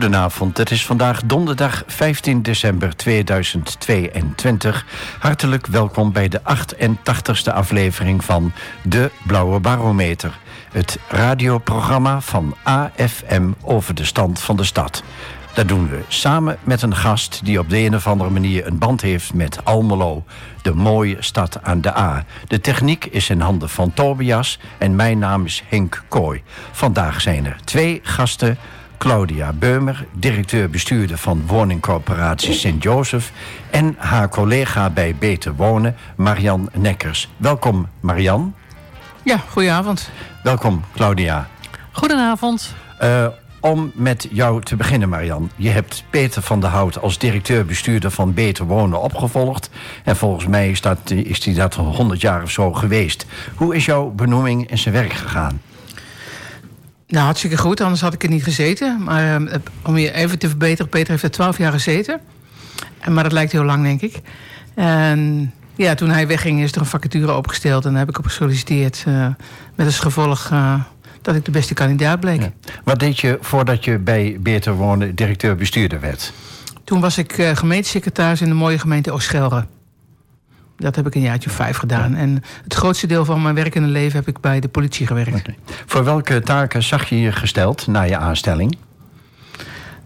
Goedenavond, het is vandaag donderdag 15 december 2022. Hartelijk welkom bij de 88ste aflevering van De Blauwe Barometer. Het radioprogramma van AFM over de stand van de stad. Dat doen we samen met een gast die op de een of andere manier een band heeft met Almelo, de mooie stad aan de A. De techniek is in handen van Tobias en mijn naam is Henk Kooi. Vandaag zijn er twee gasten. Claudia Beumer, directeur-bestuurder van woningcorporatie Sint-Joseph... en haar collega bij Beter Wonen, Marian Nekkers. Welkom, Marian. Ja, goedenavond. Welkom, Claudia. Goedenavond. Uh, om met jou te beginnen, Marian. Je hebt Peter van der Hout als directeur-bestuurder van Beter Wonen opgevolgd. En volgens mij is, dat, is die dat 100 jaar of zo geweest. Hoe is jouw benoeming in zijn werk gegaan? Nou, hartstikke goed, anders had ik er niet gezeten. Maar uh, om je even te verbeteren, Peter heeft er 12 jaar gezeten. Maar dat lijkt heel lang, denk ik. En ja, toen hij wegging is er een vacature opgesteld. En daar heb ik op gesolliciteerd. Uh, met als gevolg uh, dat ik de beste kandidaat bleek. Ja. Wat deed je voordat je bij Beter Wonen directeur-bestuurder werd? Toen was ik uh, gemeentesecretaris in de mooie gemeente Ooschelre. Dat heb ik een jaartje of vijf gedaan. Ja. En het grootste deel van mijn werkende leven heb ik bij de politie gewerkt. Okay. Voor welke taken zag je je gesteld na je aanstelling?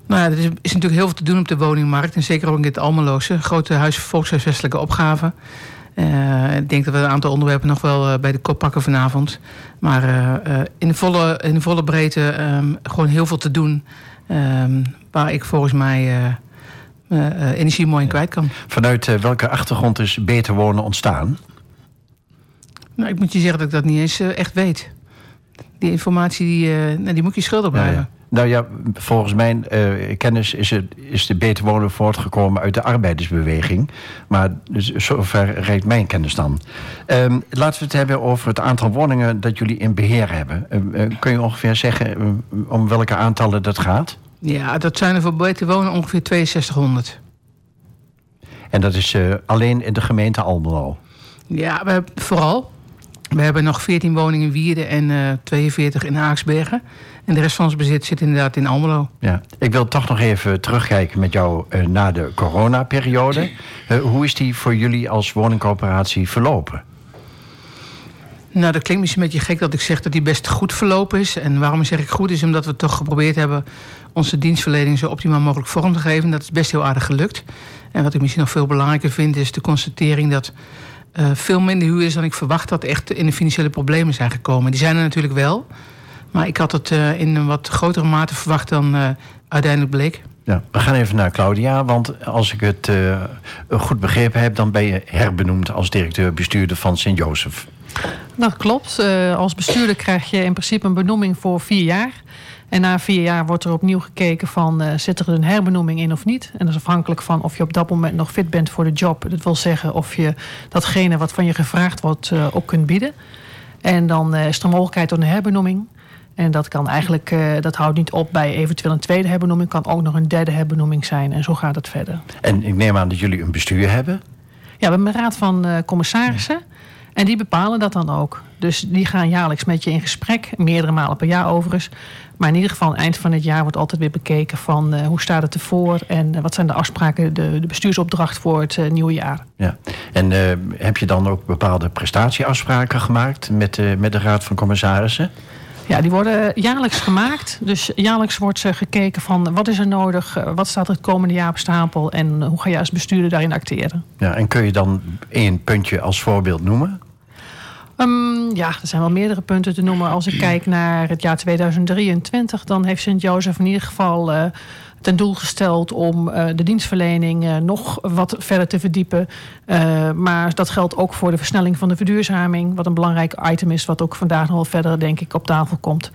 Nou ja, er is, is, natuurlijk heel veel te doen op de woningmarkt. En zeker ook in het Almeloze. Grote huis, volkshuisvestelijke opgaven. Uh, ik denk dat we een aantal onderwerpen nog wel uh, bij de kop pakken vanavond. Maar uh, in, de volle, in de volle breedte um, gewoon heel veel te doen. Um, waar ik volgens mij energie mooi in kwijt kan. Vanuit welke achtergrond is Beter Wonen ontstaan? Nou, ik moet je zeggen dat ik dat niet eens echt weet. Die informatie die, nou, die moet je schuldig blijven. Ja, ja. Nou ja, volgens mijn uh, kennis is, het, is de beter wonen voortgekomen uit de arbeidersbeweging. Maar dus, zover reikt mijn kennis dan. Um, laten we het hebben over het aantal woningen dat jullie in beheer hebben. Uh, uh, kun je ongeveer zeggen om welke aantallen dat gaat? Ja, dat zijn er voor beter wonen ongeveer 6200. En dat is alleen in de gemeente Almelo? Ja, we hebben, vooral. We hebben nog 14 woningen in Wierden en 42 in Haaksbergen. En de rest van ons bezit zit inderdaad in Almelo. Ja. Ik wil toch nog even terugkijken met jou uh, naar de coronaperiode. Hoe is die voor jullie als woningcoöperatie verlopen? Nou, dat klinkt misschien een beetje gek dat ik zeg dat die best goed verlopen is. En waarom zeg ik goed is omdat we toch geprobeerd hebben onze dienstverlening zo optimaal mogelijk vorm te geven. Dat is best heel aardig gelukt. En wat ik misschien nog veel belangrijker vind is de constatering dat uh, veel minder huurders dan ik verwacht had echt in de financiële problemen zijn gekomen. Die zijn er natuurlijk wel. Maar ik had het uh, in een wat grotere mate verwacht dan uh, uiteindelijk bleek. Ja, we gaan even naar Claudia, want als ik het uh, goed begrepen heb... dan ben je herbenoemd als directeur-bestuurder van Sint-Joseph. Dat klopt. als bestuurder krijg je in principe een benoeming voor vier jaar. En na vier jaar wordt er opnieuw gekeken van... zit er een herbenoeming in of niet? En dat is afhankelijk van of je op dat moment nog fit bent voor de job. Dat wil zeggen of je datgene wat van je gevraagd wordt ook kunt bieden. En dan is er mogelijkheid tot een herbenoeming... En dat kan eigenlijk, uh, dat houdt niet op bij eventueel een tweede herbenoeming, kan ook nog een derde herbenoeming zijn. En zo gaat het verder. En ik neem aan dat jullie een bestuur hebben? Ja, we hebben een raad van uh, commissarissen. En die bepalen dat dan ook. Dus die gaan jaarlijks met je in gesprek, meerdere malen per jaar overigens. Maar in ieder geval, eind van het jaar wordt altijd weer bekeken van uh, hoe staat het ervoor en uh, wat zijn de afspraken, de, de bestuursopdracht voor het uh, nieuwe jaar. Ja, en heb je dan ook bepaalde prestatieafspraken gemaakt met, met de Raad van Commissarissen? Ja, die worden jaarlijks gemaakt. Dus jaarlijks wordt ze gekeken van wat is er nodig, wat staat er het komende jaar op stapel en hoe ga je als bestuurder daarin acteren. Ja, en kun je dan één puntje als voorbeeld noemen? Um, ja, er zijn wel meerdere punten te noemen. Als ik kijk naar het jaar 2023, dan heeft Sint-Jozef in ieder geval uh, ten doel gesteld om uh, de dienstverlening uh, nog wat verder te verdiepen. Maar dat geldt ook voor de versnelling van de verduurzaming, wat een belangrijk item is, wat ook vandaag nog wel verder, denk ik, op tafel komt.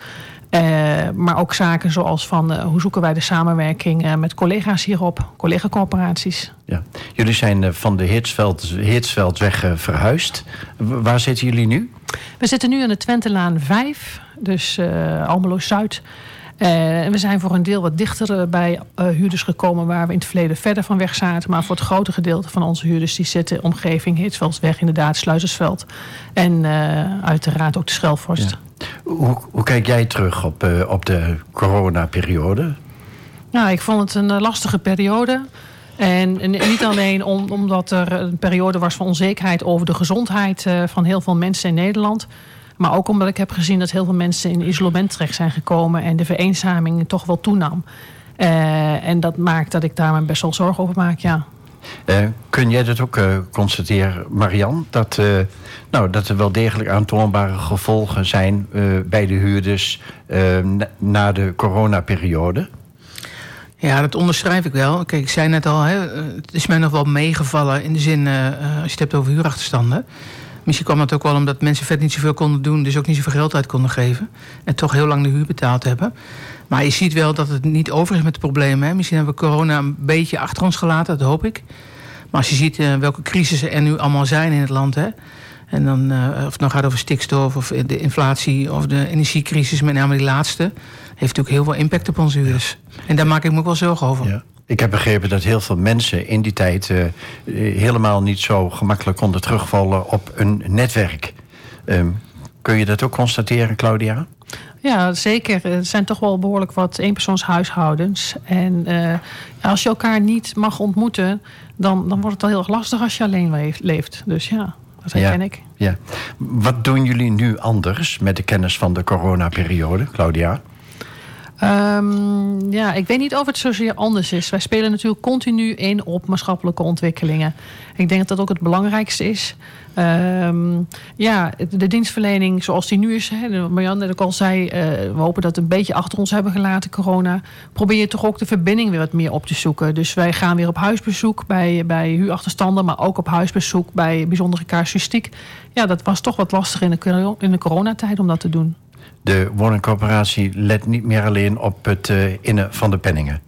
Maar ook zaken zoals van hoe zoeken wij de samenwerking met collega's hierop, collega-corporaties. Ja. Jullie zijn van de Hitsveld, Hitsveldweg verhuisd. Waar zitten jullie nu? We zitten nu aan de Twentelaan 5, dus Almelo Zuid. En we zijn voor een deel wat dichter bij uh, huurders gekomen waar we in het verleden verder van weg zaten. Maar voor het grote gedeelte van onze huurders die zitten omgeving Hitsveldsweg, inderdaad, Sluizersveld. En uiteraard ook de Schelvorst. Ja. Hoe, hoe, kijk jij terug op, op de coronaperiode? Nou, ik vond het een lastige periode. En, en, niet alleen om, omdat er een periode was van onzekerheid over de gezondheid van heel veel mensen in Nederland. Maar ook omdat ik heb gezien dat heel veel mensen in isolement terecht zijn gekomen en de vereenzaming toch wel toenam. Uh, en dat maakt dat ik daar me best wel zorgen over maak, ja. Uh, kun jij dat ook uh, constateren, Marian? Dat, nou, dat er wel degelijk aantoonbare gevolgen zijn bij de huurders na, na de coronaperiode? Ja, dat onderschrijf ik wel. Kijk, ik zei net al, hè, het is mij nog wel meegevallen in de zin, als je het hebt over huurachterstanden. Misschien kwam het ook wel omdat mensen vet niet zoveel konden doen, dus ook niet zoveel geld uit konden geven. En toch heel lang de huur betaald hebben. Maar je ziet wel dat het niet over is met de problemen. Hè. Misschien hebben we corona een beetje achter ons gelaten, dat hoop ik. Maar als je ziet uh, welke crisissen er nu allemaal zijn in het land. Hè, en dan, uh, of het nou gaat over stikstof of de inflatie of de energiecrisis, met name die laatste, heeft natuurlijk heel veel impact op onze huurders. En daar maak ik me ook wel zorgen over. Ja. Ik heb begrepen dat heel veel mensen in die tijd uh, helemaal niet zo gemakkelijk konden terugvallen op een netwerk. Um, kun je dat ook constateren, Claudia? Ja, zeker. Er zijn toch wel behoorlijk wat eenpersoonshuishoudens. En uh, als je elkaar niet mag ontmoeten, dan, dan wordt het wel heel erg lastig als je alleen leeft. Dus ja, dat herken ja, ik. Ja. Wat doen jullie nu anders met de kennis van de coronaperiode, Claudia? Um, ja, ik weet niet of het zozeer anders is. Wij spelen natuurlijk continu in op maatschappelijke ontwikkelingen. Ik denk dat dat ook het belangrijkste is. Um, ja, de dienstverlening zoals die nu is. Hè, Marjan net ook al zei, uh, we hopen dat we een beetje achter ons hebben gelaten, corona. Probeer je toch ook de verbinding weer wat meer op te zoeken. Dus wij gaan weer op huisbezoek bij, bij huurachterstanden, maar ook op huisbezoek bij bijzondere casuïstiek. Ja, dat was toch wat lastig in de, in de coronatijd om dat te doen de woningcorporatie let niet meer alleen op het uh, innen van de penningen.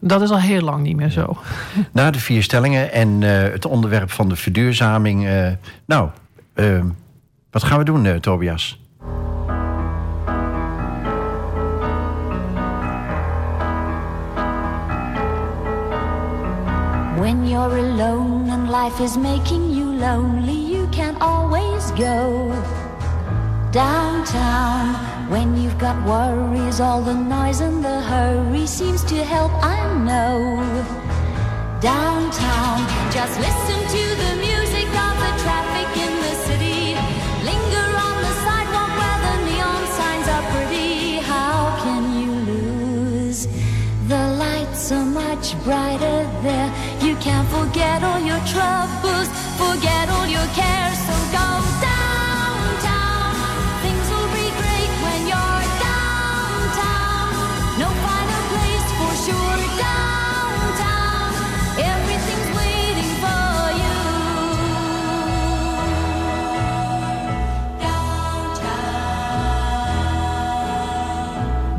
Dat is al heel lang niet meer zo. Na de vier stellingen en uh, het onderwerp van de verduurzaming. Uh, nou, wat gaan we doen, Tobias? When you're alone and life is making you lonely, you can always go. Downtown. When you've got worries all the noise and the hurry seems to help i know. Downtown just listen to the music of the traffic in the city. Linger on the sidewalk where the neon signs are pretty. How can you lose? The lights are much brighter there. You can't forget all your troubles forget all your cares so go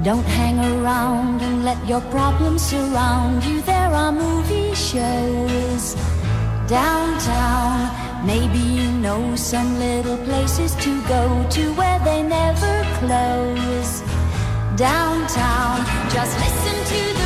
Don't hang around and let your problems surround you. There are movie shows downtown. Maybe you know some little places to go to where they never close. Downtown, just listen to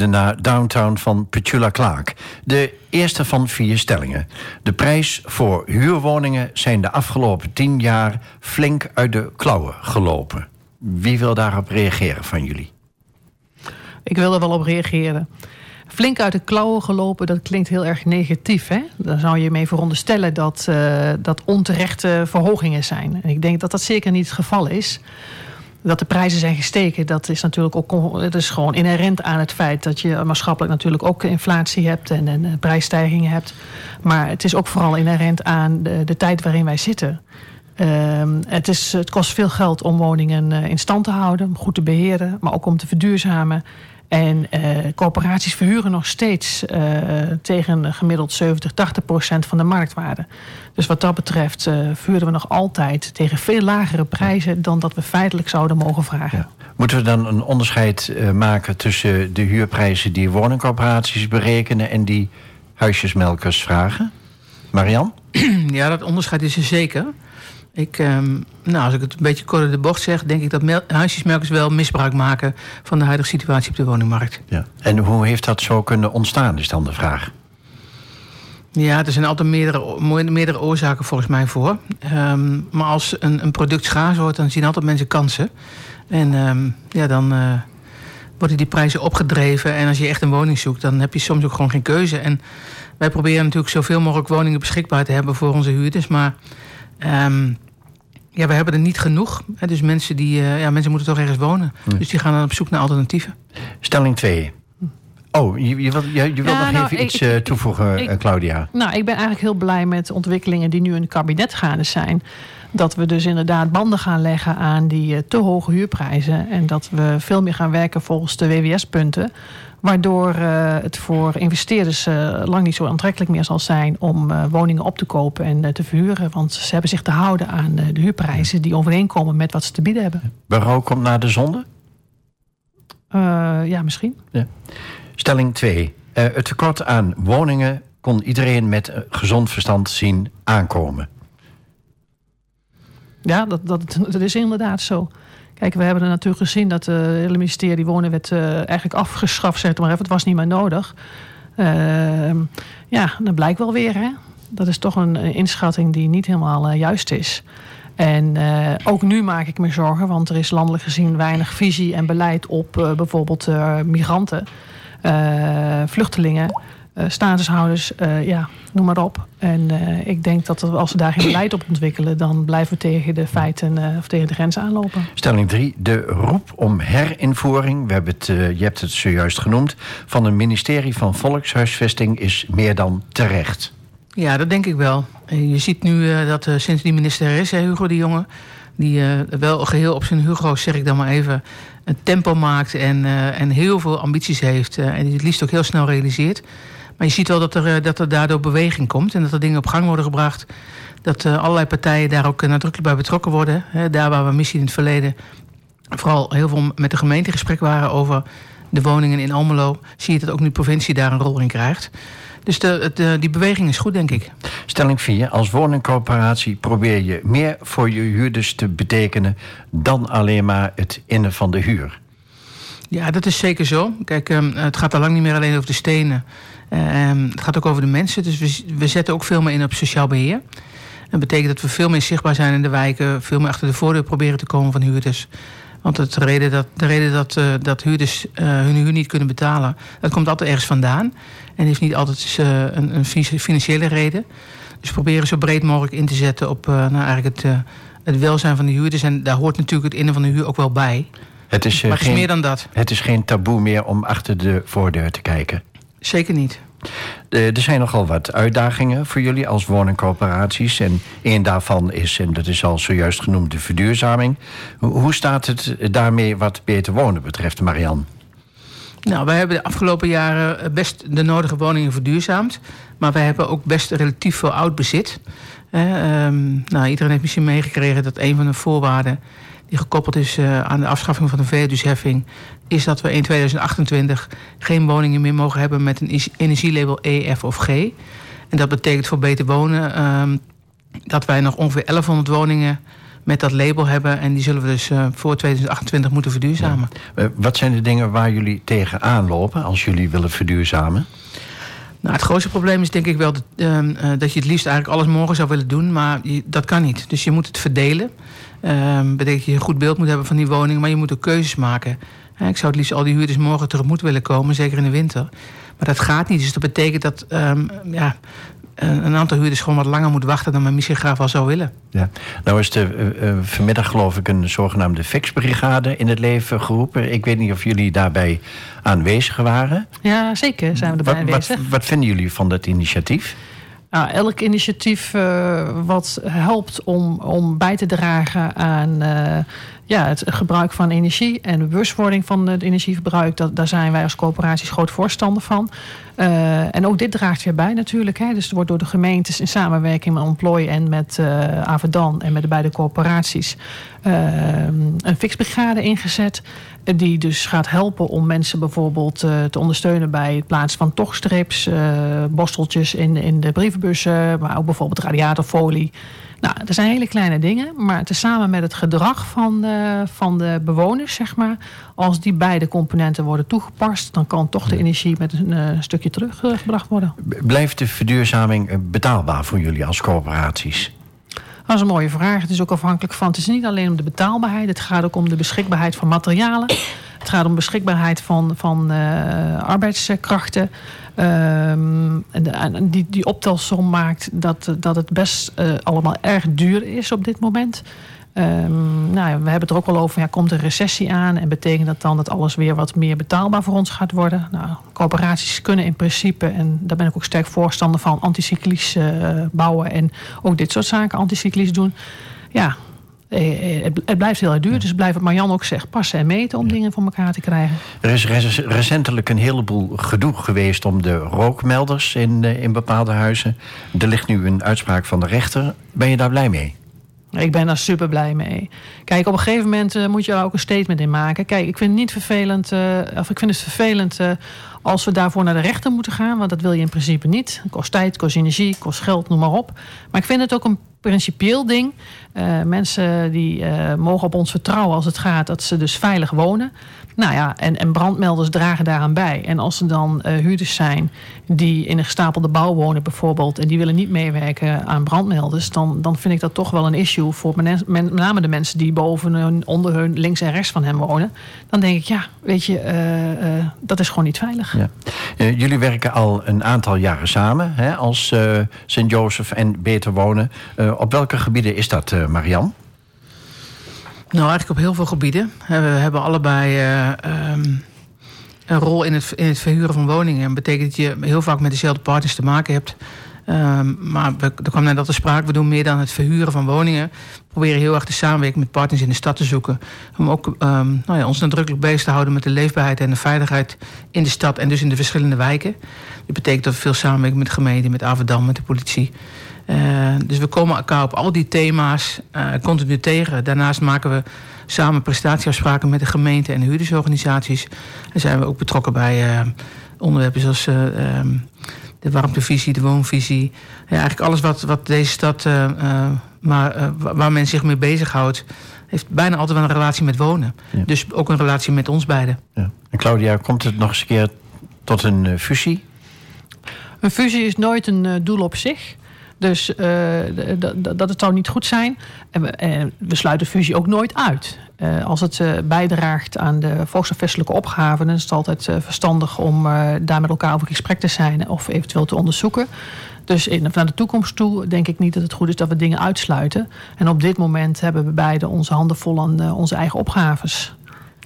luisterde naar Downtown van Petula Clark. De eerste van vier stellingen. De prijs voor huurwoningen zijn de afgelopen tien jaar flink uit de klauwen gelopen. Wie wil daarop reageren van jullie? Ik wil er wel op reageren. Flink uit de klauwen gelopen, dat klinkt heel erg negatief. Hè? Dan zou je mee veronderstellen dat uh, dat onterechte verhogingen zijn. En ik denk dat dat zeker niet het geval is dat de prijzen zijn gestegen, dat is natuurlijk ook dat is gewoon inherent aan het feit dat je maatschappelijk natuurlijk ook inflatie hebt en, en prijsstijgingen hebt. Maar het is ook vooral inherent aan de, de tijd waarin wij zitten. Uh, het, is, het kost veel geld om woningen in stand te houden, goed te beheren, maar ook om te verduurzamen. En uh, corporaties verhuren nog steeds uh, tegen gemiddeld 70, 80 procent van de marktwaarde. Dus wat dat betreft uh, vuren we nog altijd tegen veel lagere prijzen dan dat we feitelijk zouden mogen vragen. Ja. Moeten we dan een onderscheid maken tussen de huurprijzen die woningcorporaties berekenen en die huisjesmelkers vragen? Marian? Ja, dat onderscheid is er zeker. Ik, um, nou, als ik het een beetje kort in de bocht zeg, denk ik dat huisjesmelkers wel misbruik maken van de huidige situatie op de woningmarkt. Ja. En hoe heeft dat zo kunnen ontstaan, is dan de vraag? Ja, er zijn altijd meerdere, meerdere oorzaken volgens mij voor. Um, maar als een, een, product schaars wordt, dan zien altijd mensen kansen. En um, ja, dan uh, worden die prijzen opgedreven. En als je echt een woning zoekt, dan heb je soms ook gewoon geen keuze. En wij proberen natuurlijk zoveel mogelijk woningen beschikbaar te hebben voor onze huurders. Maar Um, ja, we hebben er niet genoeg. Hè, dus mensen, die, uh, ja, mensen moeten toch ergens wonen. Dus die gaan dan op zoek naar alternatieven. Stelling 2. Oh, je, je, je, je wilt nog nou, even iets uh, toevoegen, ik, Claudia. Nou, ik ben eigenlijk heel blij met de ontwikkelingen die nu in het kabinet gaande zijn. Dat we dus inderdaad banden gaan leggen aan die uh, te hoge huurprijzen. En dat we veel meer gaan werken volgens de WWS-punten. Waardoor uh, het voor investeerders uh, lang niet zo aantrekkelijk meer zal zijn om uh, woningen op te kopen en te verhuren. Want ze hebben zich te houden aan de huurprijzen die overeenkomen met wat ze te bieden hebben. Berouw komt naar de zonde? ja, misschien. Ja. Stelling 2. het tekort aan woningen kon iedereen met gezond verstand zien aankomen. Ja, dat, dat, dat is inderdaad zo. Kijk, we hebben er natuurlijk gezien dat het hele ministerie Wonenwet uh, eigenlijk afgeschaft, zeg maar even. Het was niet meer nodig. Uh, ja, dat blijkt wel weer. Hè? Dat is toch een inschatting die niet helemaal uh, juist is. En ook nu maak ik me zorgen, want er is landelijk gezien weinig visie en beleid op bijvoorbeeld migranten, vluchtelingen. Uh, statushouders, uh, ja, noem maar op. En uh, ik denk dat als we daar geen beleid op ontwikkelen, dan blijven we tegen de feiten of tegen de grenzen aanlopen. Stelling 3. De roep om herinvoering, we hebben het, je hebt het zojuist genoemd, van het ministerie van Volkshuisvesting is meer dan terecht. Ja, dat denk ik wel. Je ziet nu dat sinds die minister er is, Hugo de Jonge, die wel geheel op zijn Hugo, zeg ik dan maar even, een tempo maakt en, en heel veel ambities heeft en die het liefst ook heel snel realiseert. Maar je ziet wel dat er, eh, dat er daardoor beweging komt en dat er dingen op gang worden gebracht. Dat uh, allerlei partijen daar ook nadrukkelijk bij betrokken worden. Hè, daar waar we misschien in het verleden vooral heel veel met de gemeente gesprek waren over de woningen in Almelo, zie je dat ook nu de provincie daar een rol in krijgt. Dus de, de, die beweging is goed, denk ik. Stelling 4. Als woningcoöperatie probeer je meer voor je huurders te betekenen dan alleen maar het innen van de huur. Ja, dat is zeker zo. Kijk, ehm, het gaat al lang niet meer alleen over de stenen. Ehm, het gaat ook over de mensen. Dus we, we zetten ook veel meer in op sociaal beheer. Dat betekent dat we veel meer zichtbaar zijn in de wijken. Veel meer achter de voordeur proberen te komen van huurders. Want het reden dat, de reden dat, uh, dat huurders uh, hun huur niet kunnen betalen... dat komt altijd ergens vandaan. En heeft niet altijd uh, een, een, financiële reden. Dus we proberen zo breed mogelijk in te zetten op nou, eigenlijk het, het welzijn van de huurders. En daar hoort natuurlijk het innen van de huur ook wel bij. Het is, maar het geen, is meer dan dat. Het is geen taboe meer om achter de voordeur te kijken. Zeker niet. Er zijn nogal wat uitdagingen voor jullie als woningcoöperaties. En één daarvan is, en dat is al zojuist genoemd, de verduurzaming. Hoe staat het daarmee wat beter wonen betreft, Marian? Nou, wij hebben de afgelopen jaren best de nodige woningen verduurzaamd. Maar wij hebben ook best relatief veel oud bezit. Eh, um, nou, iedereen heeft misschien meegekregen dat een van de voorwaarden die gekoppeld is uh, aan de afschaffing van de verhuurdersheffing... is dat we in 2028 geen woningen meer mogen hebben met een energielabel E, F of G. En dat betekent voor Beter Wonen uh, dat wij nog ongeveer 1100 woningen met dat label hebben. En die zullen we dus uh, voor 2028 moeten verduurzamen. Ja. wat zijn de dingen waar jullie tegenaan lopen als jullie willen verduurzamen? Nou, het grootste probleem is denk ik wel dat, uh, dat je het liefst eigenlijk alles morgen zou willen doen. Maar je, dat kan niet. Dus je moet het verdelen. Uh, betekent dat je een goed beeld moet hebben van die woning. Maar je moet ook keuzes maken. Ik zou het liefst al die huurders morgen tegemoet willen komen. Zeker in de winter. Maar dat gaat niet. Dus dat betekent dat um, ja, een aantal huurders gewoon wat langer moet wachten dan men misschien graag wel zou willen. Ja. Nou is er uh, vanmiddag geloof ik een zogenaamde fixbrigade in het leven geroepen. Ik weet niet of jullie daarbij aanwezig waren. Ja, zeker zijn we erbij wat, aanwezig. Wat, wat vinden jullie van dat initiatief? Nou, elk initiatief uh, wat helpt om, om bij te dragen aan uh, ja, het gebruik van energie en de bewustwording van het energieverbruik, dat, daar zijn wij als coöperaties groot voorstander van. Uh, en ook dit draagt weer bij natuurlijk. Hè. Dus er wordt door de gemeentes in samenwerking met Employ en met Avedan en met de beide coöperaties een fixbrigade ingezet. Die dus gaat helpen om mensen bijvoorbeeld te ondersteunen bij het plaatsen van tochtstrips, borsteltjes in, in de brievenbussen, maar ook bijvoorbeeld radiatorfolie. Nou, dat zijn hele kleine dingen, maar tezamen met het gedrag van de, van de bewoners, zeg maar, als die beide componenten worden toegepast, dan kan toch de energie met een uh, stukje teruggebracht worden. Blijft de verduurzaming betaalbaar voor jullie als coöperaties? Dat is een mooie vraag. Het is ook afhankelijk van. Het is niet alleen om de betaalbaarheid, het gaat ook om de beschikbaarheid van materialen. Het gaat om beschikbaarheid van, van uh, arbeidskrachten. Um, die, die optelsom maakt dat, dat het best uh, allemaal erg duur is op dit moment. Um, nou ja, we hebben het er ook al over, ja, komt een recessie aan en betekent dat dan dat alles weer wat meer betaalbaar voor ons gaat worden? Nou, coöperaties kunnen in principe, en daar ben ik ook sterk voorstander van, anticyclisch uh, bouwen en ook dit soort zaken anticyclisch doen. Ja, het blijft heel erg duur, dus blijft wat Marjan ook zegt, passen en meten om dingen voor elkaar te krijgen. Er is recentelijk een heleboel gedoe geweest om de rookmelders in, in bepaalde huizen. Er ligt nu een uitspraak van de rechter. Ben je daar blij mee? Ik ben daar super blij mee. Kijk, op een gegeven moment uh, moet je er ook een statement in maken. Kijk, ik vind het niet vervelend, uh, of ik vind het vervelend uh, als we daarvoor naar de rechter moeten gaan, want dat wil je in principe niet. Het kost tijd, kost energie, kost geld, noem maar op. Maar ik vind het ook een principieel ding. Mensen die mogen op ons vertrouwen als het gaat dat ze dus veilig wonen. Nou ja, en, en brandmelders dragen daaraan bij. En als er dan uh, huurders zijn die in een gestapelde bouw wonen bijvoorbeeld... en die willen niet meewerken aan brandmelders... dan, dan vind ik dat toch wel een issue voor met name de mensen... die boven hun, onder hun, links en rechts van hen wonen. Dan denk ik, ja, weet je, uh, dat is gewoon niet veilig. Ja. jullie werken al een aantal jaren samen hè, als Sint-Joseph en Beter Wonen. op welke gebieden is dat, Marian? Nou, eigenlijk op heel veel gebieden. We hebben allebei uh, um, een rol in het, in het verhuren van woningen. Dat betekent dat je heel vaak met dezelfde partners te maken hebt. Um, maar er kwam net al te sprake, we doen meer dan het verhuren van woningen. We proberen heel erg te samenwerken met partners in de stad te zoeken. Om ook um, nou ja, ons nadrukkelijk bezig te houden met de leefbaarheid en de veiligheid in de stad en dus in de verschillende wijken. Dat betekent dat we veel samenwerken met de gemeente, met Averdam, met de politie. Uh, dus we komen elkaar op al die thema's uh, continu tegen. Daarnaast maken we samen prestatieafspraken met de gemeente en de huurdersorganisaties. En zijn we ook betrokken bij uh, onderwerpen zoals um, de warmtevisie, de woonvisie. Ja, eigenlijk alles wat, wat deze stad, maar, waar men zich mee bezighoudt, heeft bijna altijd wel een relatie met wonen. Ja. Dus ook een relatie met ons beiden. Ja. En Claudia, komt het nog eens een keer tot een fusie? Een fusie is nooit een doel op zich. Dus uh, dat het zou niet goed zijn. En we, en we sluiten fusie ook nooit uit. Uh, als het uh, bijdraagt aan de volkshuisvestelijke opgaven... dan is het altijd verstandig om daar met elkaar over gesprek te zijn... of eventueel te onderzoeken. Dus in, naar de toekomst toe denk ik niet dat het goed is dat we dingen uitsluiten. En op dit moment hebben we beide onze handen vol aan onze eigen opgaves.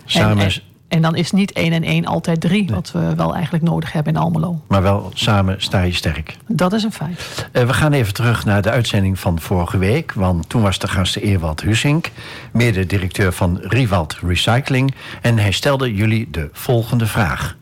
Samen... En, en, en dan is niet 1 en 1 altijd 3, nee. wat we wel eigenlijk nodig hebben in Almelo. Maar wel samen sta je sterk. Dat is een feit. Uh, we gaan even terug naar de uitzending van vorige week. Want toen was de gast Eerwald Hussink, mede-directeur van Riewald Recycling. En hij stelde jullie de volgende vraag.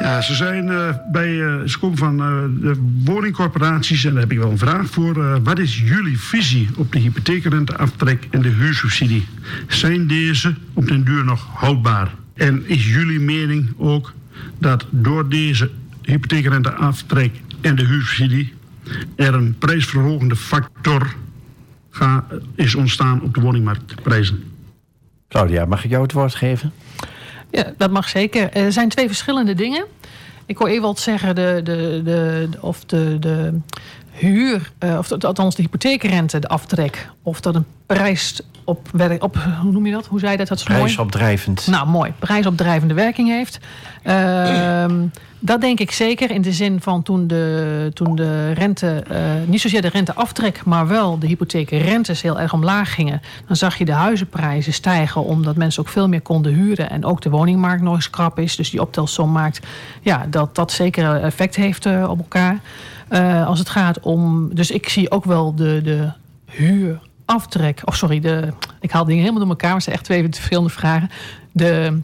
Ze zijn uh, bij, uh, komen van uh, de woningcorporaties en daar heb ik wel een vraag voor. wat is jullie visie op de hypotheekrenteaftrek en de huursubsidie? Zijn deze op den duur nog houdbaar? En is jullie mening ook dat door deze hypotheekrenteaftrek en de huursubsidie er een prijsverhogende factor ga, is ontstaan op de woningmarktprijzen. Claudia, mag ik jou het woord geven? Ja, dat mag zeker. Er zijn twee verschillende dingen. Ik hoor Ewald zeggen, de, de, de, of de, de huur, uh, of althans de hypotheekrente, de aftrek, of dat een prijs op, op hoe noem je dat? Hoe zei je dat? dat is Prijsopdrijvend. Mooi. Nou, mooi. Prijsopdrijvende werking heeft. Uh, dat denk ik zeker in de zin van toen de, toen de rente, uh, niet zozeer de renteaftrek, maar wel de hypotheekrentes heel erg omlaag gingen. Dan zag je de huizenprijzen stijgen omdat mensen ook veel meer konden huren en ook de woningmarkt nog eens krap is. Dus die optelsom maakt ja, dat dat zeker effect heeft uh, op elkaar. Uh, als het gaat om. Dus ik zie ook wel de, de huuraftrek. Of sorry, de, ik haal dingen helemaal door elkaar. Maar het zijn echt twee verschillende vragen. De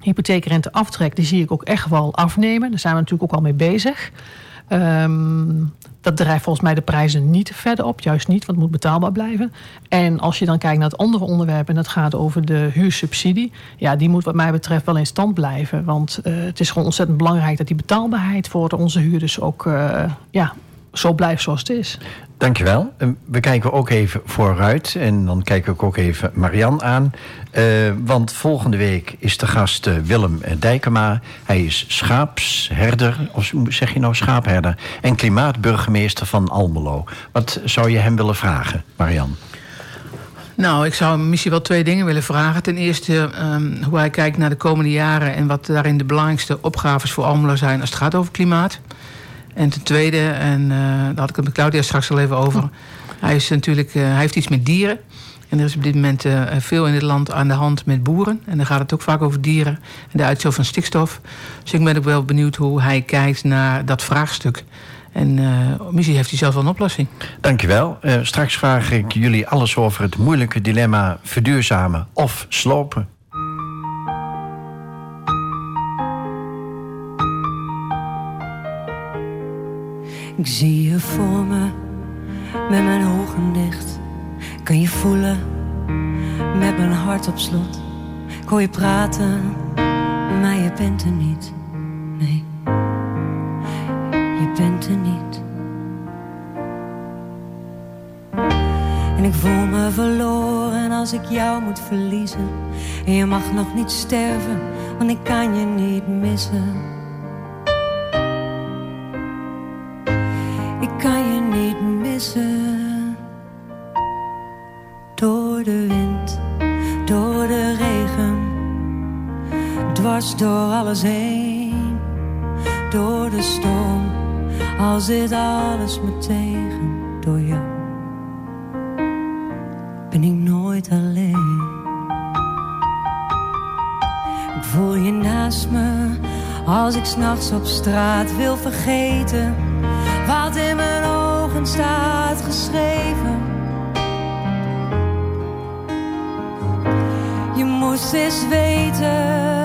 hypotheekrenteaftrek, die zie ik ook echt wel afnemen. Daar zijn we natuurlijk ook al mee bezig. Um, dat drijft volgens mij de prijzen niet verder op. Juist niet, want het moet betaalbaar blijven. En als je dan kijkt naar het andere onderwerp... en dat gaat over de huursubsidie... ja, die moet wat mij betreft wel in stand blijven. Want uh, het is gewoon ontzettend belangrijk... dat die betaalbaarheid voor onze huurders ook uh, ja, zo blijft zoals het is. Dankjewel. We kijken ook even vooruit. En dan kijk ik ook even Marian aan. Uh, want volgende week is de gast uh, Willem Dijkema. Hij is schaapsherder, of zeg je nou schaapherder... en klimaatburgemeester van Almelo. Wat zou je hem willen vragen, Marian? Nou, ik zou misschien wel twee dingen willen vragen. Ten eerste um, hoe hij kijkt naar de komende jaren... en wat daarin de belangrijkste opgaves voor Almelo zijn... als het gaat over klimaat. En ten tweede, en uh, daar had ik het met Claudia straks al even over. Hij, is natuurlijk, uh, hij heeft iets met dieren. En er is op dit moment uh, veel in dit land aan de hand met boeren. En dan gaat het ook vaak over dieren en de uitstoot van stikstof. Dus ik ben ook wel benieuwd hoe hij kijkt naar dat vraagstuk. En uh, misschien heeft hij zelf wel een oplossing. Dankjewel. Uh, straks vraag ik jullie alles over het moeilijke dilemma verduurzamen of slopen. Ik zie je voor me, met mijn ogen dicht. Kan je voelen, met mijn hart op slot. Ik hoor je praten, maar je bent er niet. Nee, je bent er niet. En ik voel me verloren als ik jou moet verliezen. En je mag nog niet sterven, want ik kan je niet missen. Kan je niet missen. Door de wind, door de regen, dwars door alles heen. Door de storm, al zit alles me tegen. Door jou ben ik nooit alleen. Ik voel je naast me, als ik s'nachts op straat wil vergeten staat geschreven. Je moest eens weten.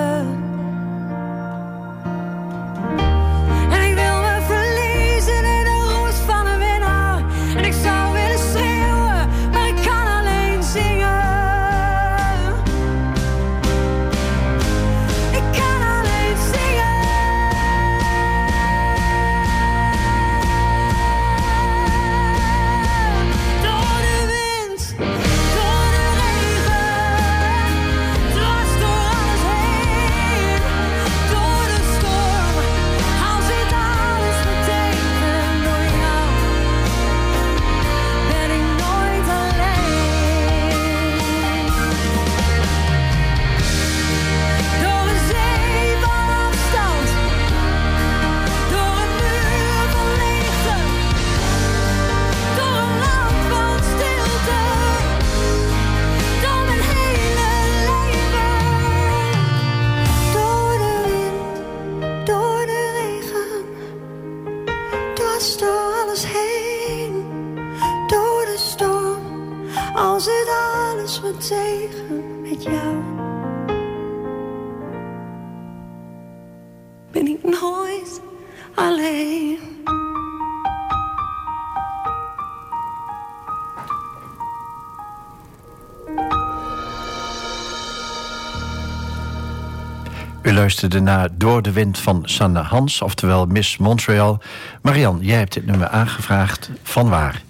U luisterde naar Door de Wind van Sanne Hans, oftewel Miss Montreal. Marian, jij hebt dit nummer aangevraagd. Van waar?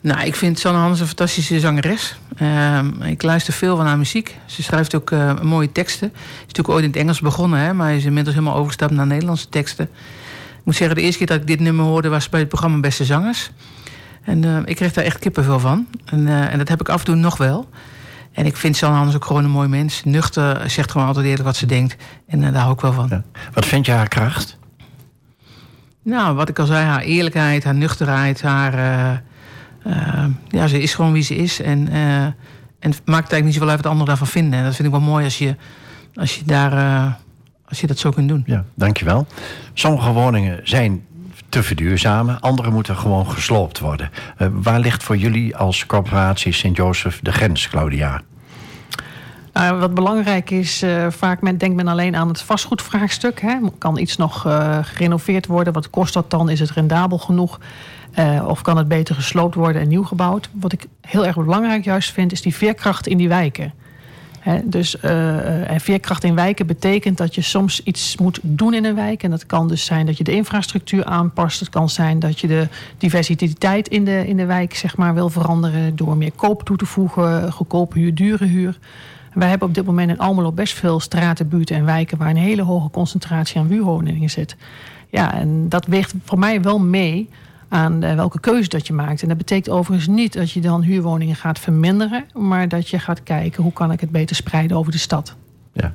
Nou, ik vind Sanne Hans een fantastische zangeres. Ehm, ik luister veel van haar muziek. Ze schrijft ook uh, mooie teksten. Ze is natuurlijk ooit in het Engels begonnen, hè, maar is inmiddels helemaal overgestapt naar Nederlandse teksten. Ik moet zeggen, de eerste keer dat ik dit nummer hoorde was bij het programma Beste Zangers. En uh, ik kreeg daar echt kippenvel van. En, uh, en dat heb ik af en toe nog wel. En ik vind Sanne Hans ook gewoon een mooi mens. Nuchter, zegt gewoon altijd eerlijk wat ze denkt. En daar hou ik wel van. Ja. Wat vind je haar kracht? Nou, wat ik al zei, haar eerlijkheid, haar nuchterheid, haar uh, ja, ze is gewoon wie ze is. En, uh, en het maakt eigenlijk niet zoveel uit wat anderen daarvan vinden. En dat vind ik wel mooi als je, als je, daar, als je dat zo kunt doen. Ja, dankjewel. Sommige woningen zijn te verduurzamen. Andere moeten gewoon gesloopt worden. waar ligt voor jullie als corporatie Sint-Joseph de grens, Claudia? Uh, wat belangrijk is, uh, vaak men, denkt men alleen aan het vastgoedvraagstuk. Hè. Kan iets nog uh, gerenoveerd worden? Wat kost dat dan? Is het rendabel genoeg? Of kan het beter gesloopt worden en nieuw gebouwd? Wat ik heel erg belangrijk juist vind, is die veerkracht in die wijken. Dus uh, en veerkracht in wijken betekent dat je soms iets moet doen in een wijk. En dat kan dus zijn dat je de infrastructuur aanpast. Het kan zijn dat je de diversiteit in de, in de wijk zeg maar, wil veranderen door meer koop toe te voegen, goedkope huur, dure huur. Wij hebben op dit moment in Almelo best veel straten, buurten en wijken waar een hele hoge concentratie aan huurwoningen zit. Ja, en dat weegt voor mij wel mee aan uh, welke keuze dat je maakt. En dat betekent overigens niet dat je dan huurwoningen gaat verminderen, maar dat je gaat kijken hoe kan ik het beter spreiden over de stad. Ja.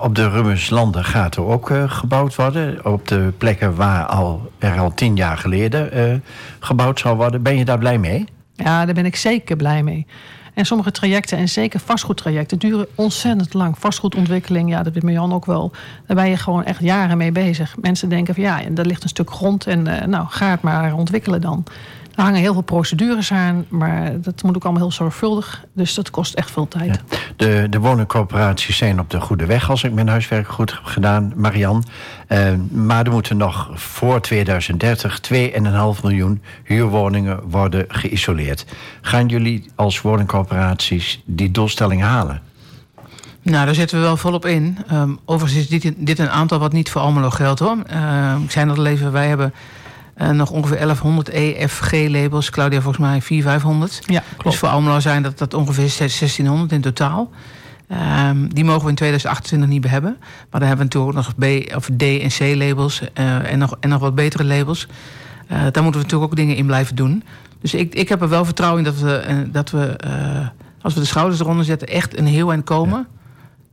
Op de Rummenslanden gaat er ook uh, gebouwd worden. Op de plekken waar al, er al tien jaar geleden uh, gebouwd zou worden. Ben je daar blij mee? Ja, daar ben ik zeker blij mee. En sommige trajecten, en zeker vastgoedtrajecten, duren ontzettend lang. Vastgoedontwikkeling, ja, dat weet Marjan ook wel. Daar ben je gewoon echt jaren mee bezig. Mensen denken van ja, er ligt een stuk grond en uh, nou, ga het maar ontwikkelen dan. Er hangen heel veel procedures aan, maar dat moet ook allemaal heel zorgvuldig. Dus dat kost echt veel tijd. Ja. De, de woningcorporaties zijn op de goede weg, als ik mijn huiswerk goed heb gedaan, Marian. Uh, maar er moeten nog voor 2030 2,5 miljoen huurwoningen worden geïsoleerd. Gaan jullie als woningcorporaties die doelstelling halen? Nou, daar zetten we wel volop in. Um, overigens is dit, dit, een aantal wat niet voor Almelo geldt hoor. Uh, ik zei dat al even, wij hebben uh, nog ongeveer 1100 EFG-labels. Claudia volgens mij 400, 500. Ja, klopt. Dus voor Almelo zijn dat, dat ongeveer 1600 in totaal. Um, die mogen we in 2028 niet meer hebben. Maar dan hebben we natuurlijk ook nog B of D en C labels uh, en, nog, en nog wat betere labels. Uh, daar moeten we natuurlijk ook dingen in blijven doen. Dus ik, ik heb er wel vertrouwen in dat we, dat we als we de schouders eronder zetten, echt een heel eind komen. Ja.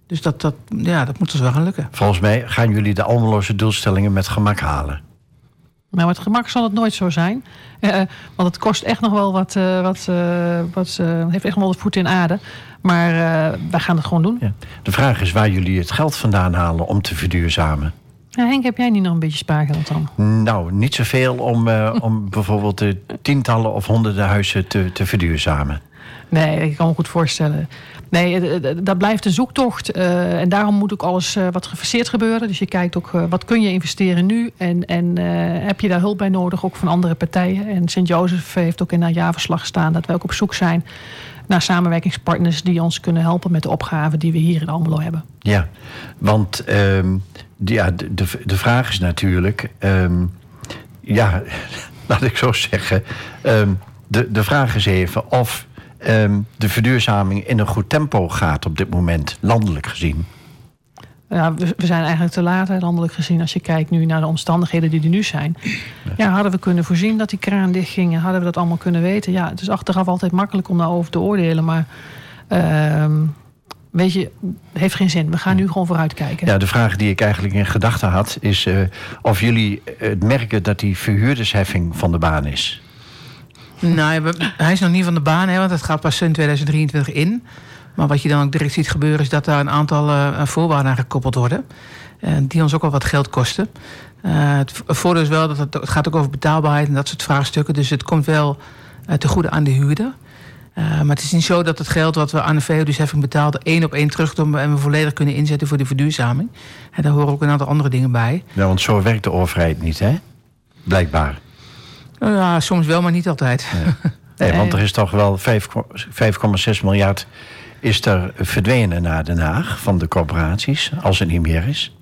Dus dat, dat, ja, dat moet ons wel gaan lukken. Volgens mij gaan jullie de Almeloze doelstellingen met gemak halen. Maar met gemak zal het nooit zo zijn. Uh, want het kost echt nog wel wat. Uh, wat, uh, wat heeft echt nog wel wat voet in aarde. Maar wij gaan het gewoon doen. Ja. De vraag is waar jullie het geld vandaan halen om te verduurzamen. Ja, Henk, heb jij niet nog een beetje spaargeld dan? Nou, niet zoveel om, om bijvoorbeeld de tientallen of honderden huizen te, te verduurzamen. Nee, ik kan me goed voorstellen. Nee, dat blijft een zoektocht. En daarom moet ook alles wat gefaseerd gebeuren. Dus je kijkt ook wat kun je investeren nu. En, en heb je daar hulp bij nodig, ook van andere partijen. En Sint-Jozef heeft ook in haar jaarverslag gestaan dat we ook op zoek zijn naar samenwerkingspartners die ons kunnen helpen met de opgaven die we hier in Almelo hebben. Ja, want um, ja, de, de vraag is natuurlijk, um, ja, laat ik zo zeggen, um, de, de vraag is even of um, de verduurzaming in een goed tempo gaat op dit moment, landelijk gezien? Ja, we, we zijn eigenlijk te laat, landelijk gezien. Als je kijkt nu naar de omstandigheden die er nu zijn. Ja, hadden we kunnen voorzien dat die kraan dichtging? Hadden we dat allemaal kunnen weten? Ja, het is achteraf altijd makkelijk om daarover te oordelen. Maar uh, weet je, het heeft geen zin. We gaan nu gewoon vooruit kijken. Ja, de vraag die ik eigenlijk in gedachten had... is uh, of jullie het merken dat die verhuurdersheffing van de baan is. Nou, hij is nog niet van de baan, hè, want het gaat pas in 2023 in. Maar wat je dan ook direct ziet gebeuren... is dat daar een aantal uh, voorwaarden aan gekoppeld worden. Uh, die ons ook al wat geld kosten. Uh, het voordeel is wel dat het, het, gaat ook over betaalbaarheid en dat soort vraagstukken. Dus het komt wel te goede aan de huurder. maar het is niet zo dat het geld wat we aan de VO-heffing betaalden... één op één terugkomen en we volledig kunnen inzetten voor de verduurzaming. En daar horen ook een aantal andere dingen bij. Ja, want zo werkt de overheid niet, hè? Blijkbaar. Ja, soms wel, maar niet altijd. Ja. Nee, want er is toch wel 5,6 miljard is er verdwenen naar Den Haag van de corporaties, als het niet meer is.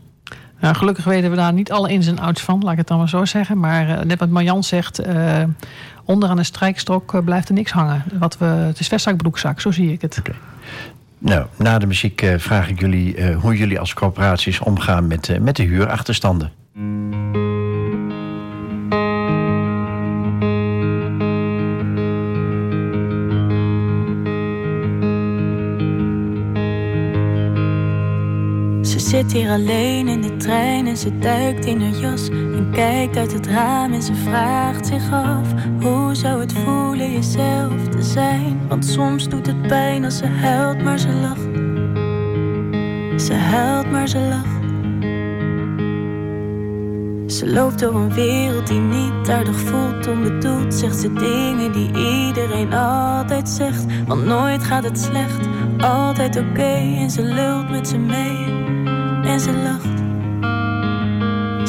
Nou, gelukkig weten we daar niet alle ins en outs van, laat ik het dan maar zo zeggen. Maar uh, net wat Marjan zegt, uh, onderaan de strijkstok uh, blijft er niks hangen. Wat we, het is vestzak, broekzak, zo zie ik het. Okay. Nou, na de muziek vraag ik jullie hoe jullie als corporaties omgaan met, met de huurachterstanden. Zit hier alleen in de trein en ze duikt in haar jas en kijkt uit het raam en ze vraagt zich af hoe zou het voelen jezelf te zijn? Want soms doet het pijn als ze huilt, maar ze lacht. Ze huilt, maar ze lacht. Ze loopt door een wereld die niet aardig voelt, onbedoeld. Zegt ze dingen die iedereen altijd zegt. Want nooit gaat het slecht, altijd oké. En ze lult met ze mee en ze lacht.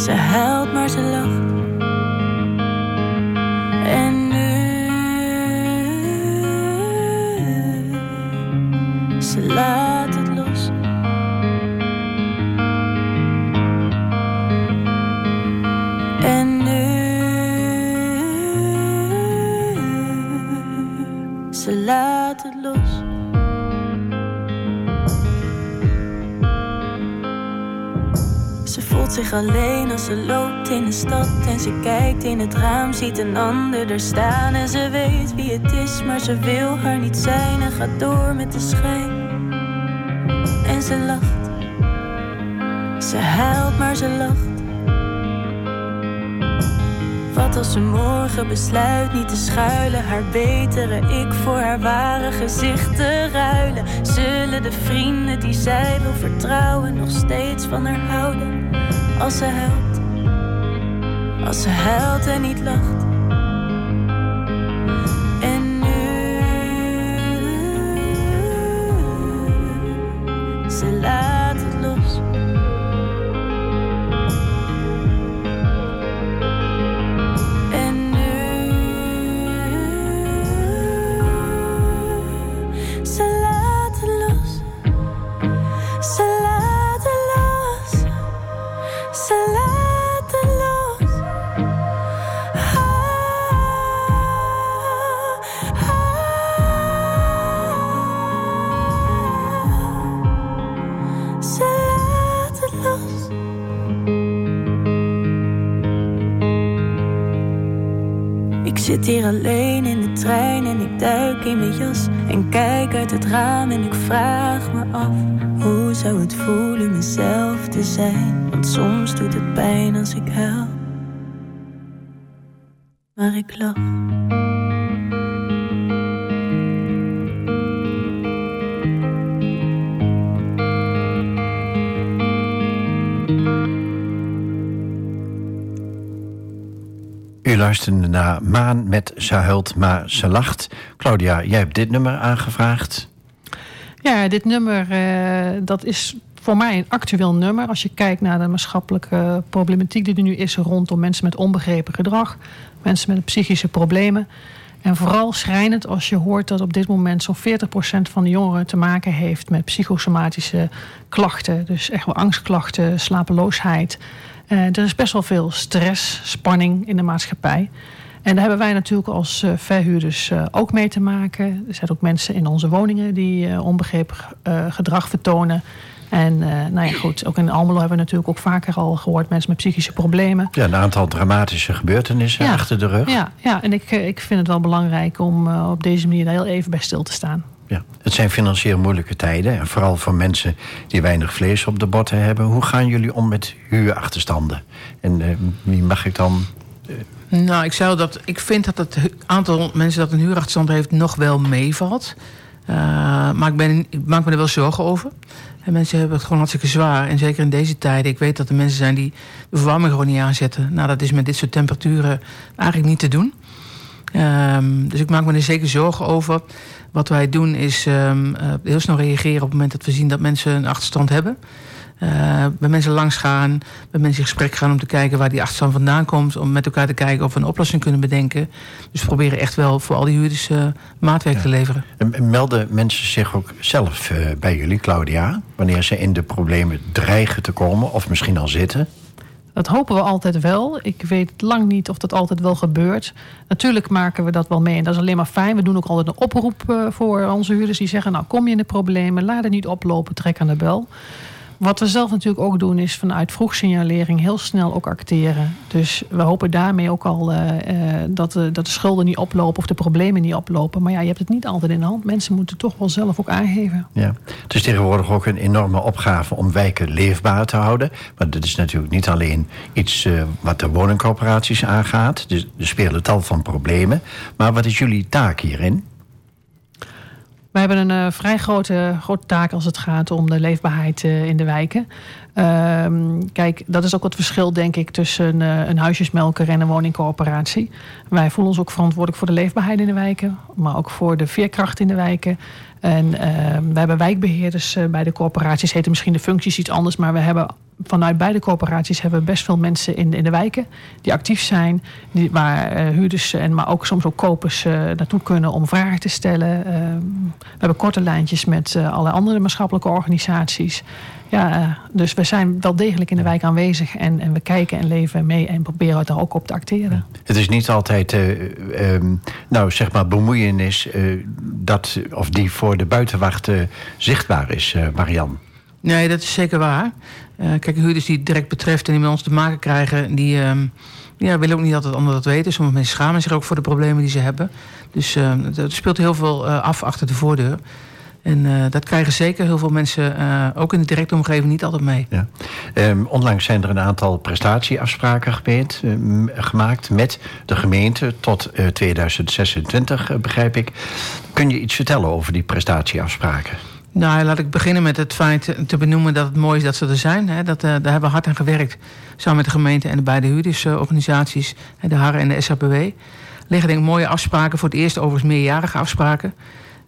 Ze huilt, maar ze lacht. En nu, ze laat alleen als ze loopt in de stad en ze kijkt in het raam, ziet een ander er staan en ze weet wie het is, maar ze wil haar niet zijn en gaat door met de schijn. En ze lacht, ze huilt, maar ze lacht. Wat als ze morgen besluit niet te schuilen, haar betere ik voor haar ware gezicht te ruilen? Zullen de vrienden die zij wil vertrouwen nog steeds van haar houden? Als ze huilt. Als ze huilt en niet lacht. Hier alleen in de trein en ik duik in mijn jas en kijk uit het raam en ik vraag me af hoe zou het voelen mezelf te zijn? Want soms doet het pijn als ik huil, maar ik lach. Luisterde naar Maan met Ze maar ze lacht. Claudia, jij hebt dit nummer aangevraagd. Ja, dit nummer uh, dat is voor mij een actueel nummer. Als je kijkt naar de maatschappelijke problematiek die er nu is rondom mensen met onbegrepen gedrag, mensen met psychische problemen. En vooral schrijnend als je hoort dat op dit moment zo'n 40% van de jongeren te maken heeft met psychosomatische klachten. Dus echt wel angstklachten, slapeloosheid. Uh, er is best wel veel stress, spanning in de maatschappij. En daar hebben wij natuurlijk als uh, verhuurders uh, ook mee te maken. Er zijn ook mensen in onze woningen die onbegrepen gedrag vertonen. En nou ja, goed, ook in Almelo hebben we natuurlijk ook vaker al gehoord mensen met psychische problemen. Ja, een aantal dramatische gebeurtenissen ja, achter de rug. Ja, ja en ik, ik vind het wel belangrijk om op deze manier daar heel even bij stil te staan. Ja, het zijn financieel moeilijke tijden. En vooral voor mensen die weinig vlees op de botten hebben. Hoe gaan jullie om met huurachterstanden? En wie mag ik dan nou, ik zou dat. Ik vind dat het aantal mensen dat een huurachterstand heeft nog wel meevalt. Uh, maar ik, ben, ik maak me er wel zorgen over. En mensen hebben het gewoon hartstikke zwaar. En zeker in deze tijden. Ik weet dat er mensen zijn die de verwarming gewoon niet aanzetten. Nou, dat is met dit soort temperaturen eigenlijk niet te doen. Um, dus ik maak me er zeker zorgen over. Wat wij doen is um, uh, heel snel reageren op het moment dat we zien dat mensen een achterstand hebben. Uh, bij mensen langs gaan, bij mensen in gesprek gaan om te kijken waar die achterstand vandaan komt. Om met elkaar te kijken of we een oplossing kunnen bedenken. Dus we proberen echt wel voor al die huurders uh, maatwerk te leveren. En melden mensen zich ook zelf uh, bij jullie, Claudia, wanneer ze in de problemen dreigen te komen of misschien al zitten? Dat hopen we altijd wel. Ik weet lang niet of dat altijd wel gebeurt. Natuurlijk maken we dat wel mee en dat is alleen maar fijn. We doen ook altijd een oproep voor onze huurders die zeggen: Nou, kom je in de problemen, laat het niet oplopen, trek aan de bel. Wat we zelf natuurlijk ook doen, is vanuit vroegsignalering heel snel ook acteren. Dus we hopen daarmee ook al uh, dat, de, dat de schulden niet oplopen of de problemen niet oplopen. Maar ja, je hebt het niet altijd in de hand. Mensen moeten toch wel zelf ook aangeven. Ja. Het is tegenwoordig ook een enorme opgave om wijken leefbaar te houden. Maar dat is natuurlijk niet alleen iets wat de woningcorporaties aangaat. Dus er spelen tal van problemen. Maar wat is jullie taak hierin? We hebben een uh, vrij grote, grote taak als het gaat om de leefbaarheid uh, in de wijken. Uh, kijk, dat is ook het verschil, denk ik, tussen uh, een huisjesmelker en een woningcoöperatie. Wij voelen ons ook verantwoordelijk voor de leefbaarheid in de wijken, maar ook voor de veerkracht in de wijken. En we hebben wijkbeheerders bij de corporaties, heten misschien de functies iets anders, maar we hebben vanuit beide corporaties hebben we best veel mensen in, in de wijken die actief zijn, die, waar uh, huurders en maar ook soms ook kopers naartoe kunnen om vragen te stellen. Uh, we hebben korte lijntjes met allerlei andere maatschappelijke organisaties. Ja, dus we zijn wel degelijk in de wijk aanwezig en, en we kijken en leven mee en proberen daar ook op te acteren. Het is niet altijd, um, nou zeg maar, bemoeienis dat, of die voor de buitenwacht zichtbaar is, Marian. Nee, dat is zeker waar. Uh, kijk, huurders die het direct betreft en die met ons te maken krijgen, die uh, ja, willen ook niet altijd anderen dat weten. Sommige mensen schamen zich ook voor de problemen die ze hebben. Dus uh, er speelt heel veel eh, af achter de voordeur. En dat krijgen zeker heel veel mensen, ook in de directe omgeving, niet altijd mee. Ja. Um, onlangs zijn er een aantal prestatieafspraken gemeend, gemaakt met de gemeente tot 2026, begrijp ik. Kun je iets vertellen over die prestatieafspraken? Nou, laat ik beginnen met het feit te benoemen dat het mooi is dat ze er zijn. Hè. Dat, daar hebben we hard aan gewerkt. Samen met de gemeente en de beide huurdersorganisaties, de HARE en de SAPW. liggen denk ik mooie afspraken. Voor het eerst overigens meerjarige afspraken.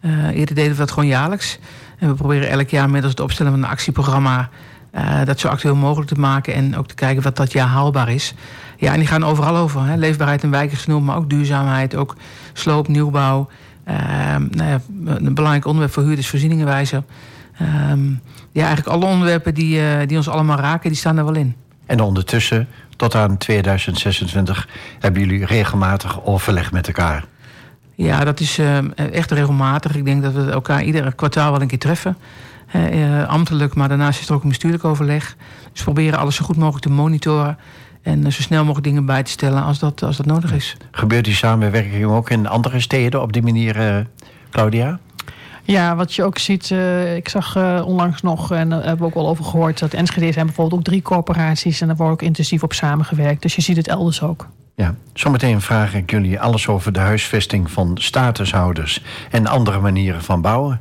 Uh, eerder deden we dat gewoon jaarlijks. En we proberen elk jaar middels het opstellen van een actieprogramma... Uh, dat zo actueel mogelijk te maken en ook te kijken wat dat jaar haalbaar is. Ja, en die gaan overal over. Hè. Leefbaarheid in wijken maar ook duurzaamheid, ook sloop, nieuwbouw... Uh, nou ja, een belangrijk onderwerp voor huurders voorzieningenwijzer. Uh, ja, eigenlijk alle onderwerpen die, uh, die ons allemaal raken, die staan er wel in. En ondertussen, tot aan 2026, hebben jullie regelmatig overleg met elkaar? Ja, dat is uh, echt regelmatig. Ik denk dat we elkaar ieder kwartaal wel een keer treffen. Uh, ambtelijk, maar daarnaast is er ook een bestuurlijk overleg. Dus we proberen alles zo goed mogelijk te monitoren. En zo snel mogelijk dingen bij te stellen als dat, als dat nodig is. Gebeurt die samenwerking ook in andere steden op die manier, Claudia? Ja, wat je ook ziet, uh, ik zag uh, onlangs nog, en daar hebben we ook wel over gehoord, dat Enschede zijn bijvoorbeeld ook drie corporaties en daar wordt ook intensief op samengewerkt. Dus je ziet het elders ook. Ja, zometeen vraag ik jullie alles over de huisvesting van statushouders en andere manieren van bouwen.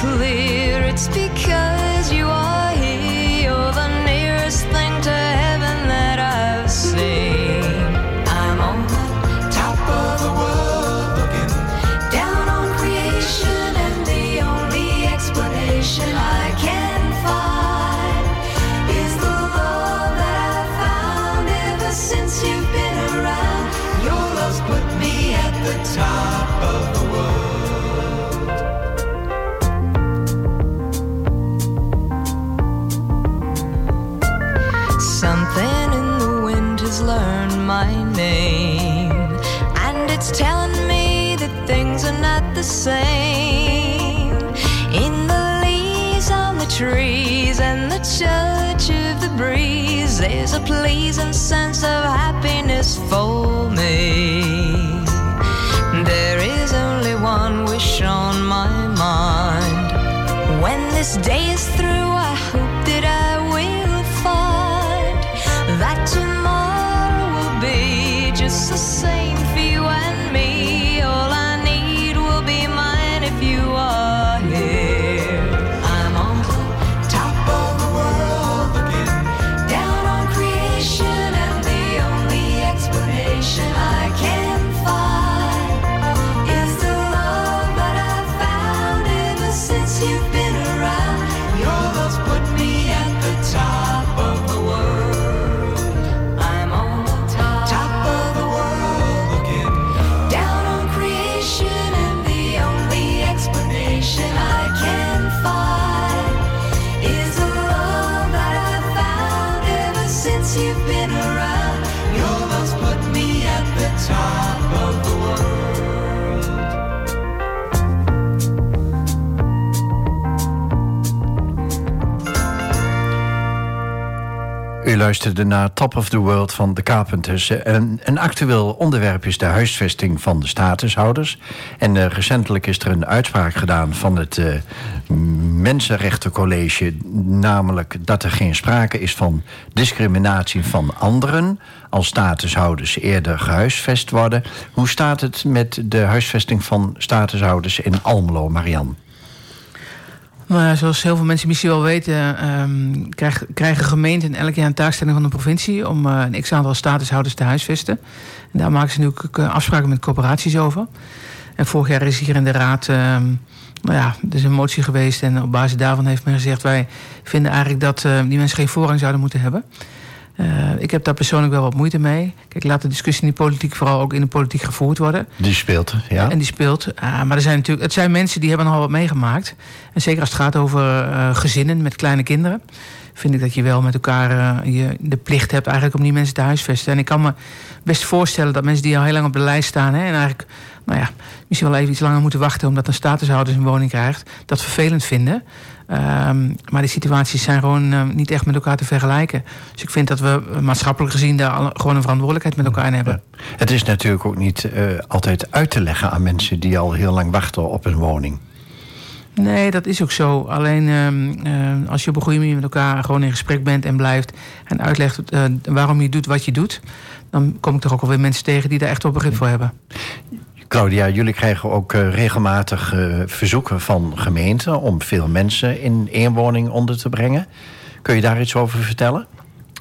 Clear, it's because There's a pleasing sense of happiness for me. There is only one wish on my mind. When this day is through, luisterde naar Top of the World van de Carpenters. Een, actueel onderwerp is de huisvesting van de statushouders. En eh, recentelijk is er een uitspraak gedaan van het eh, Mensenrechtencollege... namelijk dat er geen sprake is van discriminatie van anderen... als statushouders eerder gehuisvest worden. Hoe staat het met de huisvesting van statushouders in Almelo, Marian? Ja, zoals heel veel mensen misschien wel weten, ehm, krijg- krijgen gemeenten elk jaar een taakstelling van de provincie om eh, een x-aantal statushouders te huisvesten. En daar maken ze nu ook eh, afspraken met corporaties over. En vorig jaar is hier in de raad, ehm, nou ja, is een motie geweest en op basis daarvan heeft men gezegd: wij vinden eigenlijk dat eh, die mensen geen voorrang zouden moeten hebben. Eh, ik heb daar persoonlijk wel wat moeite mee. Kijk, laat de discussie in de politiek vooral ook in de politiek gevoerd worden. Die speelt, ja. En die speelt. Ah, maar er zijn natuurlijk, het zijn mensen die hebben nogal wat meegemaakt. En zeker als het gaat over eh, gezinnen met kleine kinderen. Vind ik dat je wel met elkaar eh, je, de plicht hebt eigenlijk om die mensen te huisvesten. En ik kan me best voorstellen dat mensen die al heel lang op de lijst staan. Hè, en eigenlijk, nou ja, misschien wel even iets langer moeten wachten omdat een statushouder een woning krijgt. Dat vervelend vinden. Ehm, maar die situaties zijn gewoon eh, niet echt met elkaar te vergelijken. Dus ik vind dat we eh, maatschappelijk gezien daar al- gewoon een verantwoordelijkheid met elkaar in hebben. Het is natuurlijk ook niet eh, altijd uit te leggen aan mensen die al heel lang wachten op een woning. Nee, dat is ook zo. Alleen ehm, eh, als je op een goede manier met elkaar gewoon in gesprek bent en blijft en uitlegt waarom je doet wat je doet, dan kom ik toch ook alweer mensen tegen die daar echt wel begrip voor hebben. Claudia, jullie krijgen ook eh, regelmatig eh, verzoeken van gemeenten om veel mensen in één woning onder te brengen. Kun je daar iets over vertellen?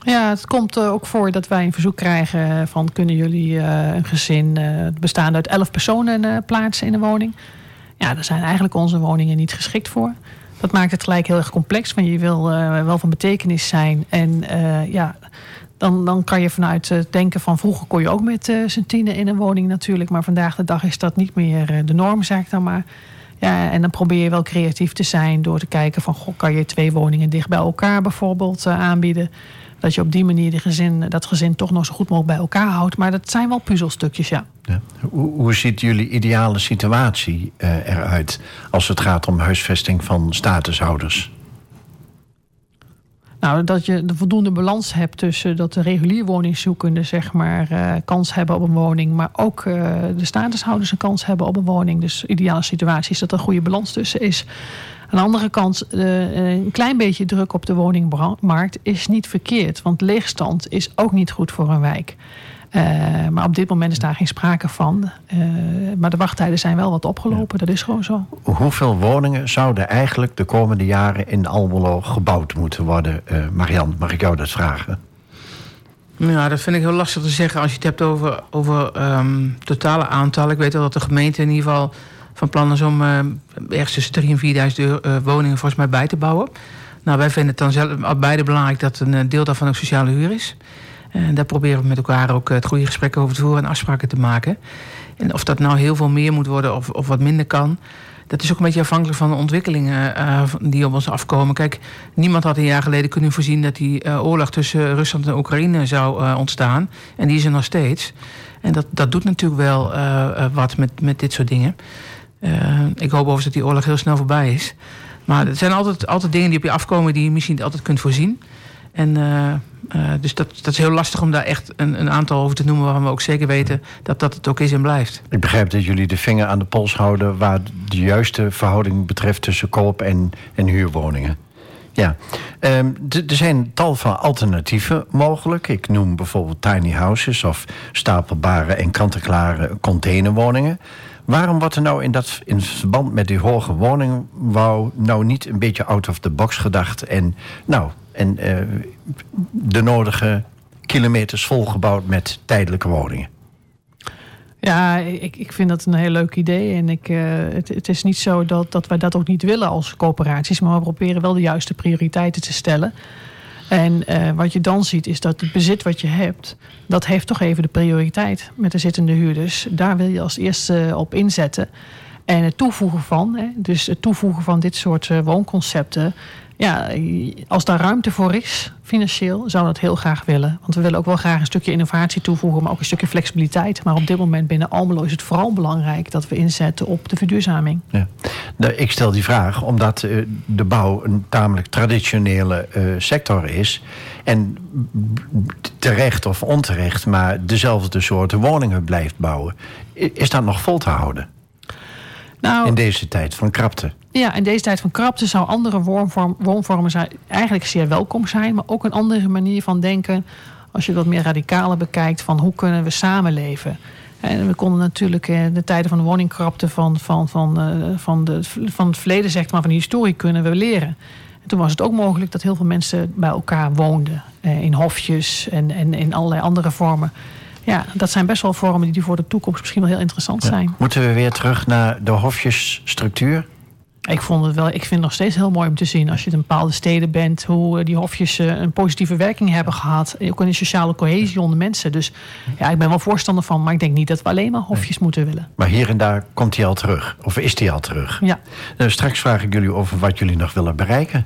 Ja, het komt eh, ook voor dat wij een verzoek krijgen van kunnen jullie een gezin bestaande uit elf personen plaatsen in een woning. Ja, daar zijn eigenlijk onze woningen niet geschikt voor. Dat maakt het gelijk heel erg complex, want je wil wel van betekenis zijn. En ja, dan, dan kan je vanuit het denken van vroeger kon je ook met eh z'n tienen in een woning natuurlijk. Maar vandaag de dag is dat niet meer eh, de norm, zeg ik dan maar. Ja, en dan probeer je wel creatief te zijn door te kijken van... Goh, kan je twee woningen dicht bij elkaar bijvoorbeeld eh, aanbieden? Dat je op die manier dat gezin toch nog zo goed mogelijk bij elkaar houdt. Maar dat zijn wel puzzelstukjes, ja. Ja. Hoe, ziet jullie ideale situatie eh, eruit als het gaat om huisvesting van statushouders? Nou, dat je de voldoende balans hebt tussen dat de regulier woningzoekenden zeg maar, eh, kans hebben op een woning, maar ook eh, de statushouders een kans hebben op een woning. Dus ideale situatie is dat er een goede balans tussen is. Aan de andere kant, eh, een klein beetje druk op de woningmarkt is niet verkeerd, want leegstand is ook niet goed voor een wijk. Eh, maar op dit moment is daar geen sprake van. Eh, maar de wachttijden zijn wel wat opgelopen, dat is gewoon zo. Hoeveel woningen zouden eigenlijk de komende jaren in Almelo gebouwd moeten worden? Eh Marian, mag ik jou dat vragen? Ja, dat vind ik heel lastig te zeggen als je het hebt over, over ehm, totale aantallen. Ik weet wel dat de gemeente in ieder geval van plan is om eh, ergens tussen 3.000 en 4.000 euro, eh, woningen volgens mij bij te bouwen. Nou, wij vinden het dan zelf al beide belangrijk dat een deel daarvan ook sociale huur is. En daar proberen we met elkaar ook eh, het goede gesprek over te voeren en afspraken te maken. En of dat nou heel veel meer moet worden of, of wat minder kan. Dat is ook een beetje afhankelijk van de ontwikkelingen eh, die op ons afkomen. Kijk, niemand had een jaar geleden kunnen voorzien dat die eh, oorlog tussen Rusland en Oekraïne zou ontstaan. En die is er nog steeds. En dat, dat doet natuurlijk wel wat met, met dit soort dingen. Ik hoop overigens dat die oorlog heel snel voorbij is. Maar er zijn altijd, altijd dingen die op je afkomen die je misschien niet altijd kunt voorzien. En uh, uh, dus dat, dat is heel lastig om daar echt een, een, aantal over te noemen... waarvan we ook zeker weten dat dat het ook is en blijft. Ik begrijp dat jullie de vinger aan de pols houden... waar de juiste verhouding betreft tussen koop- en, en huurwoningen. Ja, um, er zijn tal van alternatieven mogelijk. Ik noem bijvoorbeeld tiny houses of stapelbare en kant-en-klare containerwoningen. Waarom wordt er nou in, dat, in verband met die hoge woningbouw... nou niet een beetje out of the box gedacht... en, nou, en uh, de nodige kilometers volgebouwd met tijdelijke woningen? Ja, ik, ik vind dat een heel leuk idee. En ik, uh, het, het, is niet zo dat, dat wij dat ook niet willen als coöperaties. Maar we proberen wel de juiste prioriteiten te stellen. En uh, wat je dan ziet is dat het bezit wat je hebt... dat heeft toch even de prioriteit met de zittende huurders. Daar wil je als eerste op inzetten. En het toevoegen van, dus het toevoegen van dit soort woonconcepten ja, als daar ruimte voor is, financieel, zou dat heel graag willen. Want we willen ook wel graag een stukje innovatie toevoegen, maar ook een stukje flexibiliteit. Maar op dit moment binnen Almelo is het vooral belangrijk dat we inzetten op de verduurzaming. Ja. Nou, ik stel die vraag omdat uh, de bouw een tamelijk traditionele uh, sector is. En terecht of onterecht, maar dezelfde soorten woningen blijft bouwen. Is dat nog vol te houden? Nou, in deze tijd van krapte. Ja, in deze tijd van krapte zou andere woonvorm, woonvormen zijn, eigenlijk zeer welkom zijn. Maar ook een andere manier van denken. Als je wat meer radicaler bekijkt van hoe kunnen we samenleven. En we konden natuurlijk in de tijden van de woningkrapte van, van, van, uh, van, de, van het verleden, zeg maar, van de historie kunnen we leren. En toen was het ook mogelijk dat heel veel mensen bij elkaar woonden. Uh, in hofjes en, en in allerlei andere vormen. Ja, dat zijn best wel vormen die voor de toekomst misschien wel heel interessant zijn. Ja. Moeten we weer terug naar de hofjesstructuur? Ik, vond het wel, ik vind het nog steeds heel mooi om te zien als je in bepaalde steden bent, hoe die hofjes een positieve werking hebben gehad. Ook in de sociale cohesie onder mensen. Dus ja, ik ben wel voorstander van, maar ik denk niet dat we alleen maar hofjes nee. moeten willen. Maar hier en daar komt hij al terug, of is hij al terug? Ja. Nou, straks vraag ik jullie over wat jullie nog willen bereiken.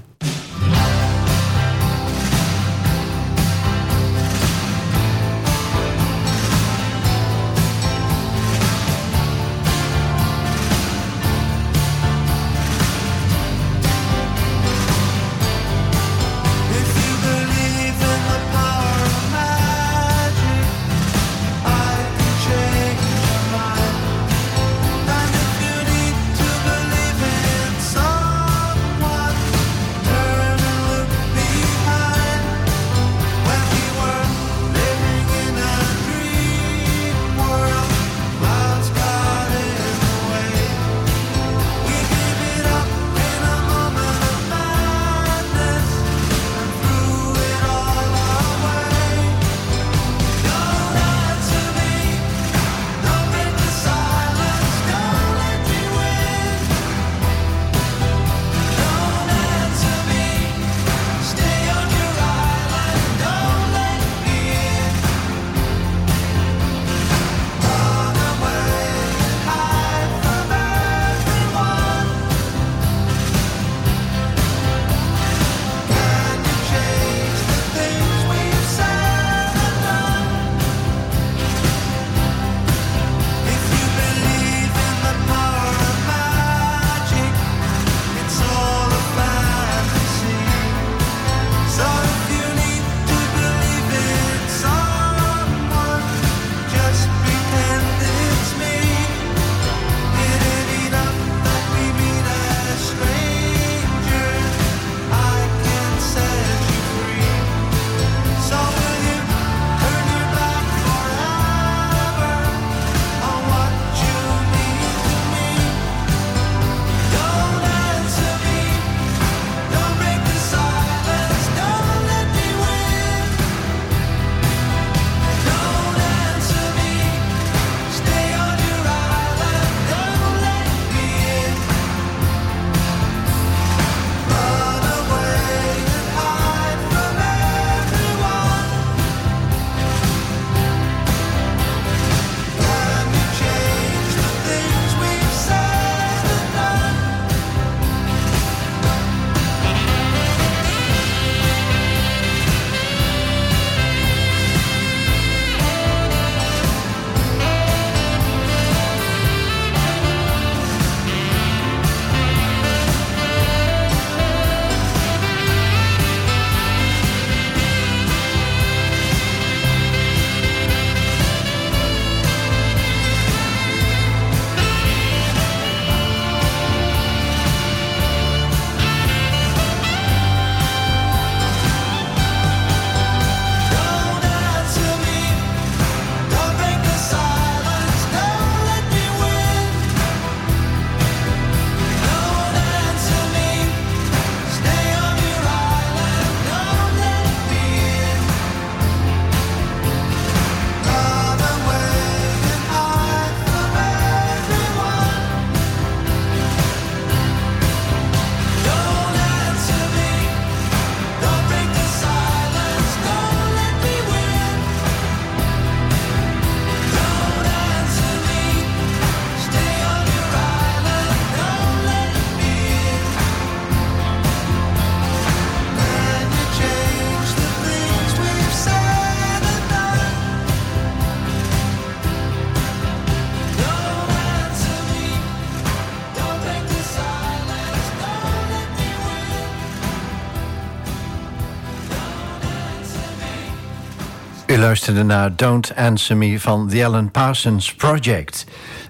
Luisterde naar Don't Answer Me van The Alan Parsons Project.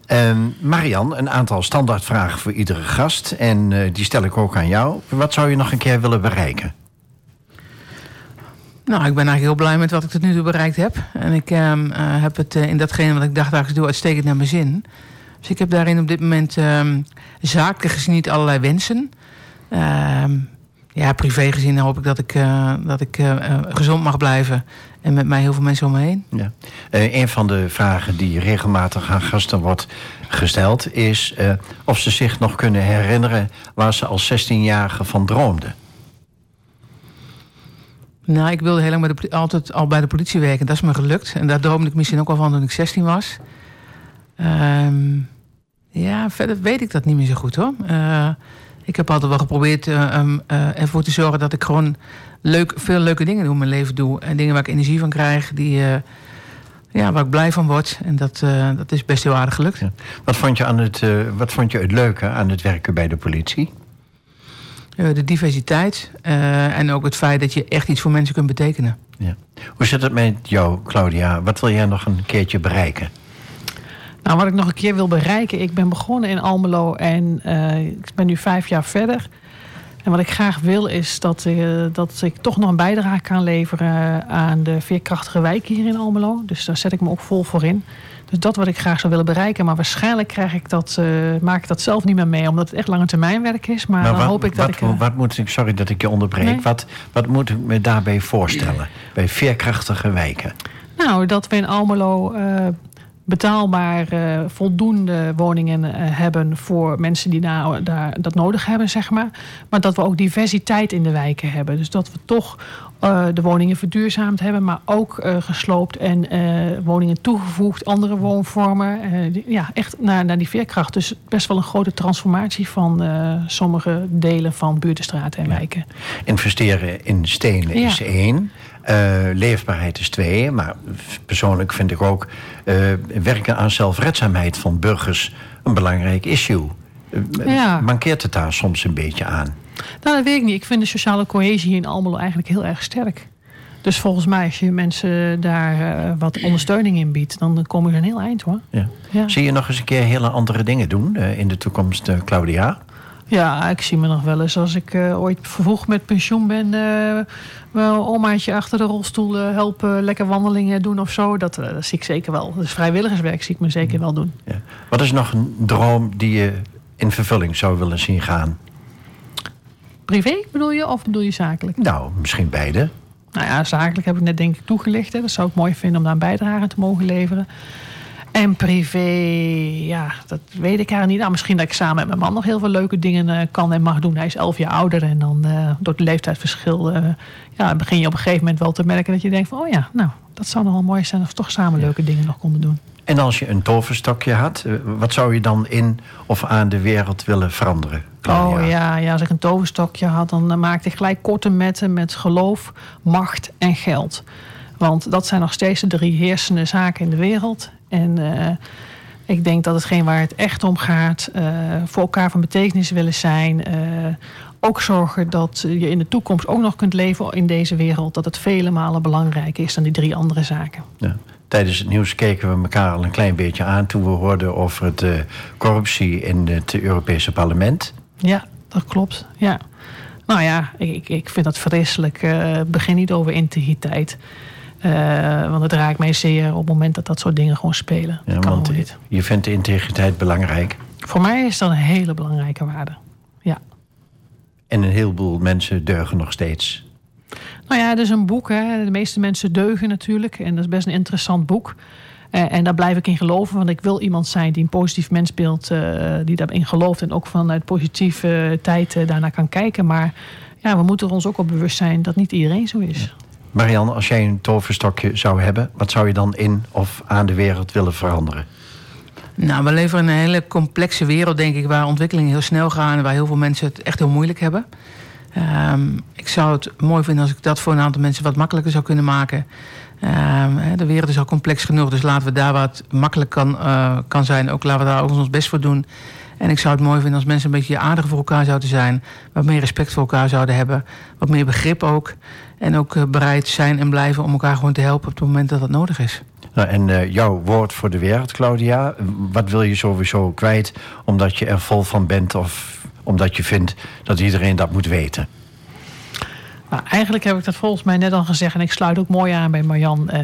Ehm, Marian, een aantal standaardvragen voor iedere gast. En eh, die stel ik ook aan jou. Wat zou je nog een keer willen bereiken? Nou, ik ben eigenlijk heel blij met wat ik tot nu toe bereikt heb. En ik ehm, eh, heb het eh, in datgene wat ik dagelijks doe uitstekend naar mijn zin. Dus ik heb daarin op dit moment ehm zakelijk gezien niet allerlei wensen. Ja, privé gezien hoop ik dat ik, dat ik gezond mag blijven. En met mij heel veel mensen om me heen. Ja. Eh, een van de vragen die regelmatig aan gasten wordt gesteld... is eh, of ze zich nog kunnen herinneren waar ze als 16-jarige van droomden. Nou, ik wilde heel lang bij de, altijd al bij de politie werken. Dat is me gelukt. En daar droomde ik misschien ook al van toen ik 16 was. Ehm, ja, verder weet ik dat niet meer zo goed hoor. Eh, ik heb altijd wel geprobeerd eh, um, eh, ervoor te zorgen dat ik gewoon leuk, veel leuke dingen in mijn leven doe. En dingen waar ik energie van krijg, die, eh, ja, waar ik blij van word. En dat, dat is best heel aardig gelukt. Ja. Wat, vond je aan het, wat vond je het leuke aan het werken bij de politie? De diversiteit en ook het feit dat je echt iets voor mensen kunt betekenen. Ja. Hoe zit het met jou, Claudia? Wat wil jij nog een keertje bereiken? Nou, wat ik nog een keer wil bereiken. Ik ben begonnen in Almelo en eh, ik ben nu vijf jaar verder. En wat ik graag wil is dat, eh, dat ik toch nog een bijdrage kan leveren aan de veerkrachtige wijk hier in Almelo. Dus daar zet ik me ook vol voor in. Dus dat wat ik graag zou willen bereiken. Maar waarschijnlijk krijg ik dat, eh, maak ik dat zelf niet meer mee, omdat het echt lange termijn werk is. Maar, dan wat, hoop ik dat wat, ik. wat moet ik, sorry dat ik je onderbreek. Nee. Wat, wat moet ik me daarbij voorstellen? Bij veerkrachtige wijken. Nou, dat we in Almelo betaalbaar eh, voldoende woningen eh, hebben voor mensen die nou, daar dat nodig hebben, zeg maar. Maar dat we ook diversiteit in de wijken hebben. Dus dat we toch eh, de woningen verduurzaamd hebben, maar ook gesloopt en woningen toegevoegd, andere woonvormen. Ja, echt naar, naar die veerkracht. Dus best wel een grote transformatie van sommige delen van buurtenstraten en wijken. Investeren in stenen Ja. is één. Eh, leefbaarheid is twee. Maar persoonlijk vind ik ook eh, werken aan zelfredzaamheid van burgers een belangrijk issue. Eh, Ja. Mankeert het daar soms een beetje aan? Nou, dat weet ik niet. Ik vind de sociale cohesie in Almelo eigenlijk heel erg sterk. Dus volgens mij, als je mensen daar wat ondersteuning in biedt, dan kom je er een heel eind hoor. Ja. Ja. Zie je nog eens een keer hele andere dingen doen in de toekomst, Claudia? Ja, ik zie me nog wel eens als ik eh, ooit vroeg met pensioen ben, wel omaatje achter de rolstoel eh, helpen, lekker wandelingen doen of zo. Dat, dat zie ik zeker wel. Dus vrijwilligerswerk zie ik me zeker wel doen. Ja. Wat is nog een droom die je in vervulling zou willen zien gaan? Privé bedoel je of bedoel je zakelijk? Nou, misschien beide. Nou ja, zakelijk heb ik net denk ik toegelicht. Hè. Dat zou ik mooi vinden om daar een bijdrage te mogen leveren. En privé, ja, dat weet ik eigenlijk niet. Nou, misschien dat ik samen met mijn man nog heel veel leuke dingen eh, kan en mag doen. Hij is elf jaar ouder en dan eh, door het leeftijdsverschil... eh, ja, begin je op een gegeven moment wel te merken dat je denkt van... oh ja, nou, dat zou nog wel mooi zijn als we toch samen leuke dingen nog konden doen. En als je een toverstokje had, wat zou je dan in of aan de wereld willen veranderen? Claudia? Oh ja, ja, als ik een toverstokje had, dan maakte ik gelijk korte metten met geloof, macht en geld. Want dat zijn nog steeds de drie heersende zaken in de wereld. En eh, ik denk dat hetgeen waar het echt om gaat, eh, voor elkaar van betekenis willen zijn. eh, ook zorgen dat je in de toekomst ook nog kunt leven in deze wereld. Dat het vele malen belangrijker is dan die drie andere zaken. Ja. Tijdens het nieuws keken we elkaar al een klein beetje aan toen we hoorden over het, eh, corruptie in het Europese parlement. Ja, dat klopt. Ja. Nou ja, ik, ik- vind dat vreselijk. Begin niet over integriteit. Eh, want het raakt mij zeer op het moment dat dat soort dingen gewoon spelen. Ja, dat kan want niet. je vindt de integriteit belangrijk. Voor mij is dat een hele belangrijke waarde. Ja. En een heleboel mensen deugen nog steeds. Nou ja, het is een boek. Hè. De meeste mensen deugen natuurlijk. En dat is best een interessant boek. Eh, en daar blijf ik in geloven. Want ik wil iemand zijn die een positief mensbeeld... eh, die daarin gelooft. En ook vanuit positieve tijd daarnaar kan kijken. Maar ja, we moeten er ons ook op bewust zijn... dat niet iedereen zo is. Marianne, als jij een toverstokje zou hebben, wat zou je dan in of aan de wereld willen veranderen? Nou, we leven in een hele complexe wereld, denk ik, waar ontwikkelingen heel snel gaan en waar heel veel mensen het echt heel moeilijk hebben. Ehm, ik zou het mooi vinden als ik dat voor een aantal mensen wat makkelijker zou kunnen maken. Ehm, de wereld is al complex genoeg, dus laten we daar wat makkelijk kan, uh, kan zijn. Ook laten we daar ons best voor doen. En ik zou het mooi vinden als mensen een beetje aardig voor elkaar zouden zijn. Wat meer respect voor elkaar zouden hebben. Wat meer begrip ook. En ook uh, bereid zijn en blijven om elkaar gewoon te helpen op het moment dat dat nodig is. Nou, en uh, jouw woord voor de wereld, Claudia. Wat wil je sowieso kwijt omdat je er vol van bent of omdat je vindt dat iedereen dat moet weten? Nou, eigenlijk heb ik dat volgens mij net al gezegd. En ik sluit ook mooi aan bij Marjan. Uh,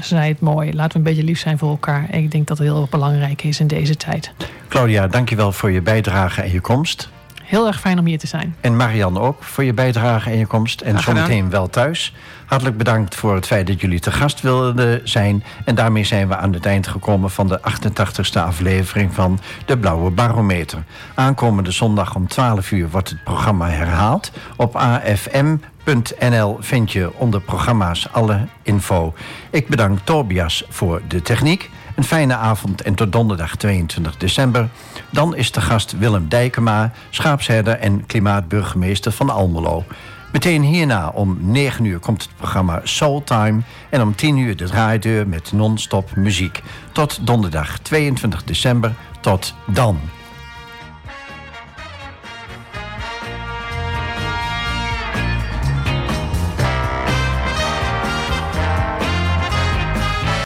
zei het mooi. Laten we een beetje lief zijn voor elkaar. En ik denk dat het heel belangrijk is in deze tijd. Claudia, dankjewel voor je bijdrage en je komst. Heel erg fijn om hier te zijn. En Marian ook voor je bijdrage en je komst. En zometeen wel thuis. Hartelijk bedankt voor het feit dat jullie te gast wilden zijn. En daarmee zijn we aan het eind gekomen van de 88ste aflevering van De Blauwe Barometer. Aankomende zondag om 12 uur wordt het programma herhaald. Op afm.nl vind je onder programma's alle info. Ik bedank Tobias voor de techniek. Een fijne avond en tot donderdag 22 december. Dan is de gast Willem Dijkema, schaapsherder en klimaatburgemeester van Almelo. Meteen hierna om 9 uur komt het programma Soul Time. En om 10 uur de draaideur met non-stop muziek. Tot donderdag 22 december. Tot dan.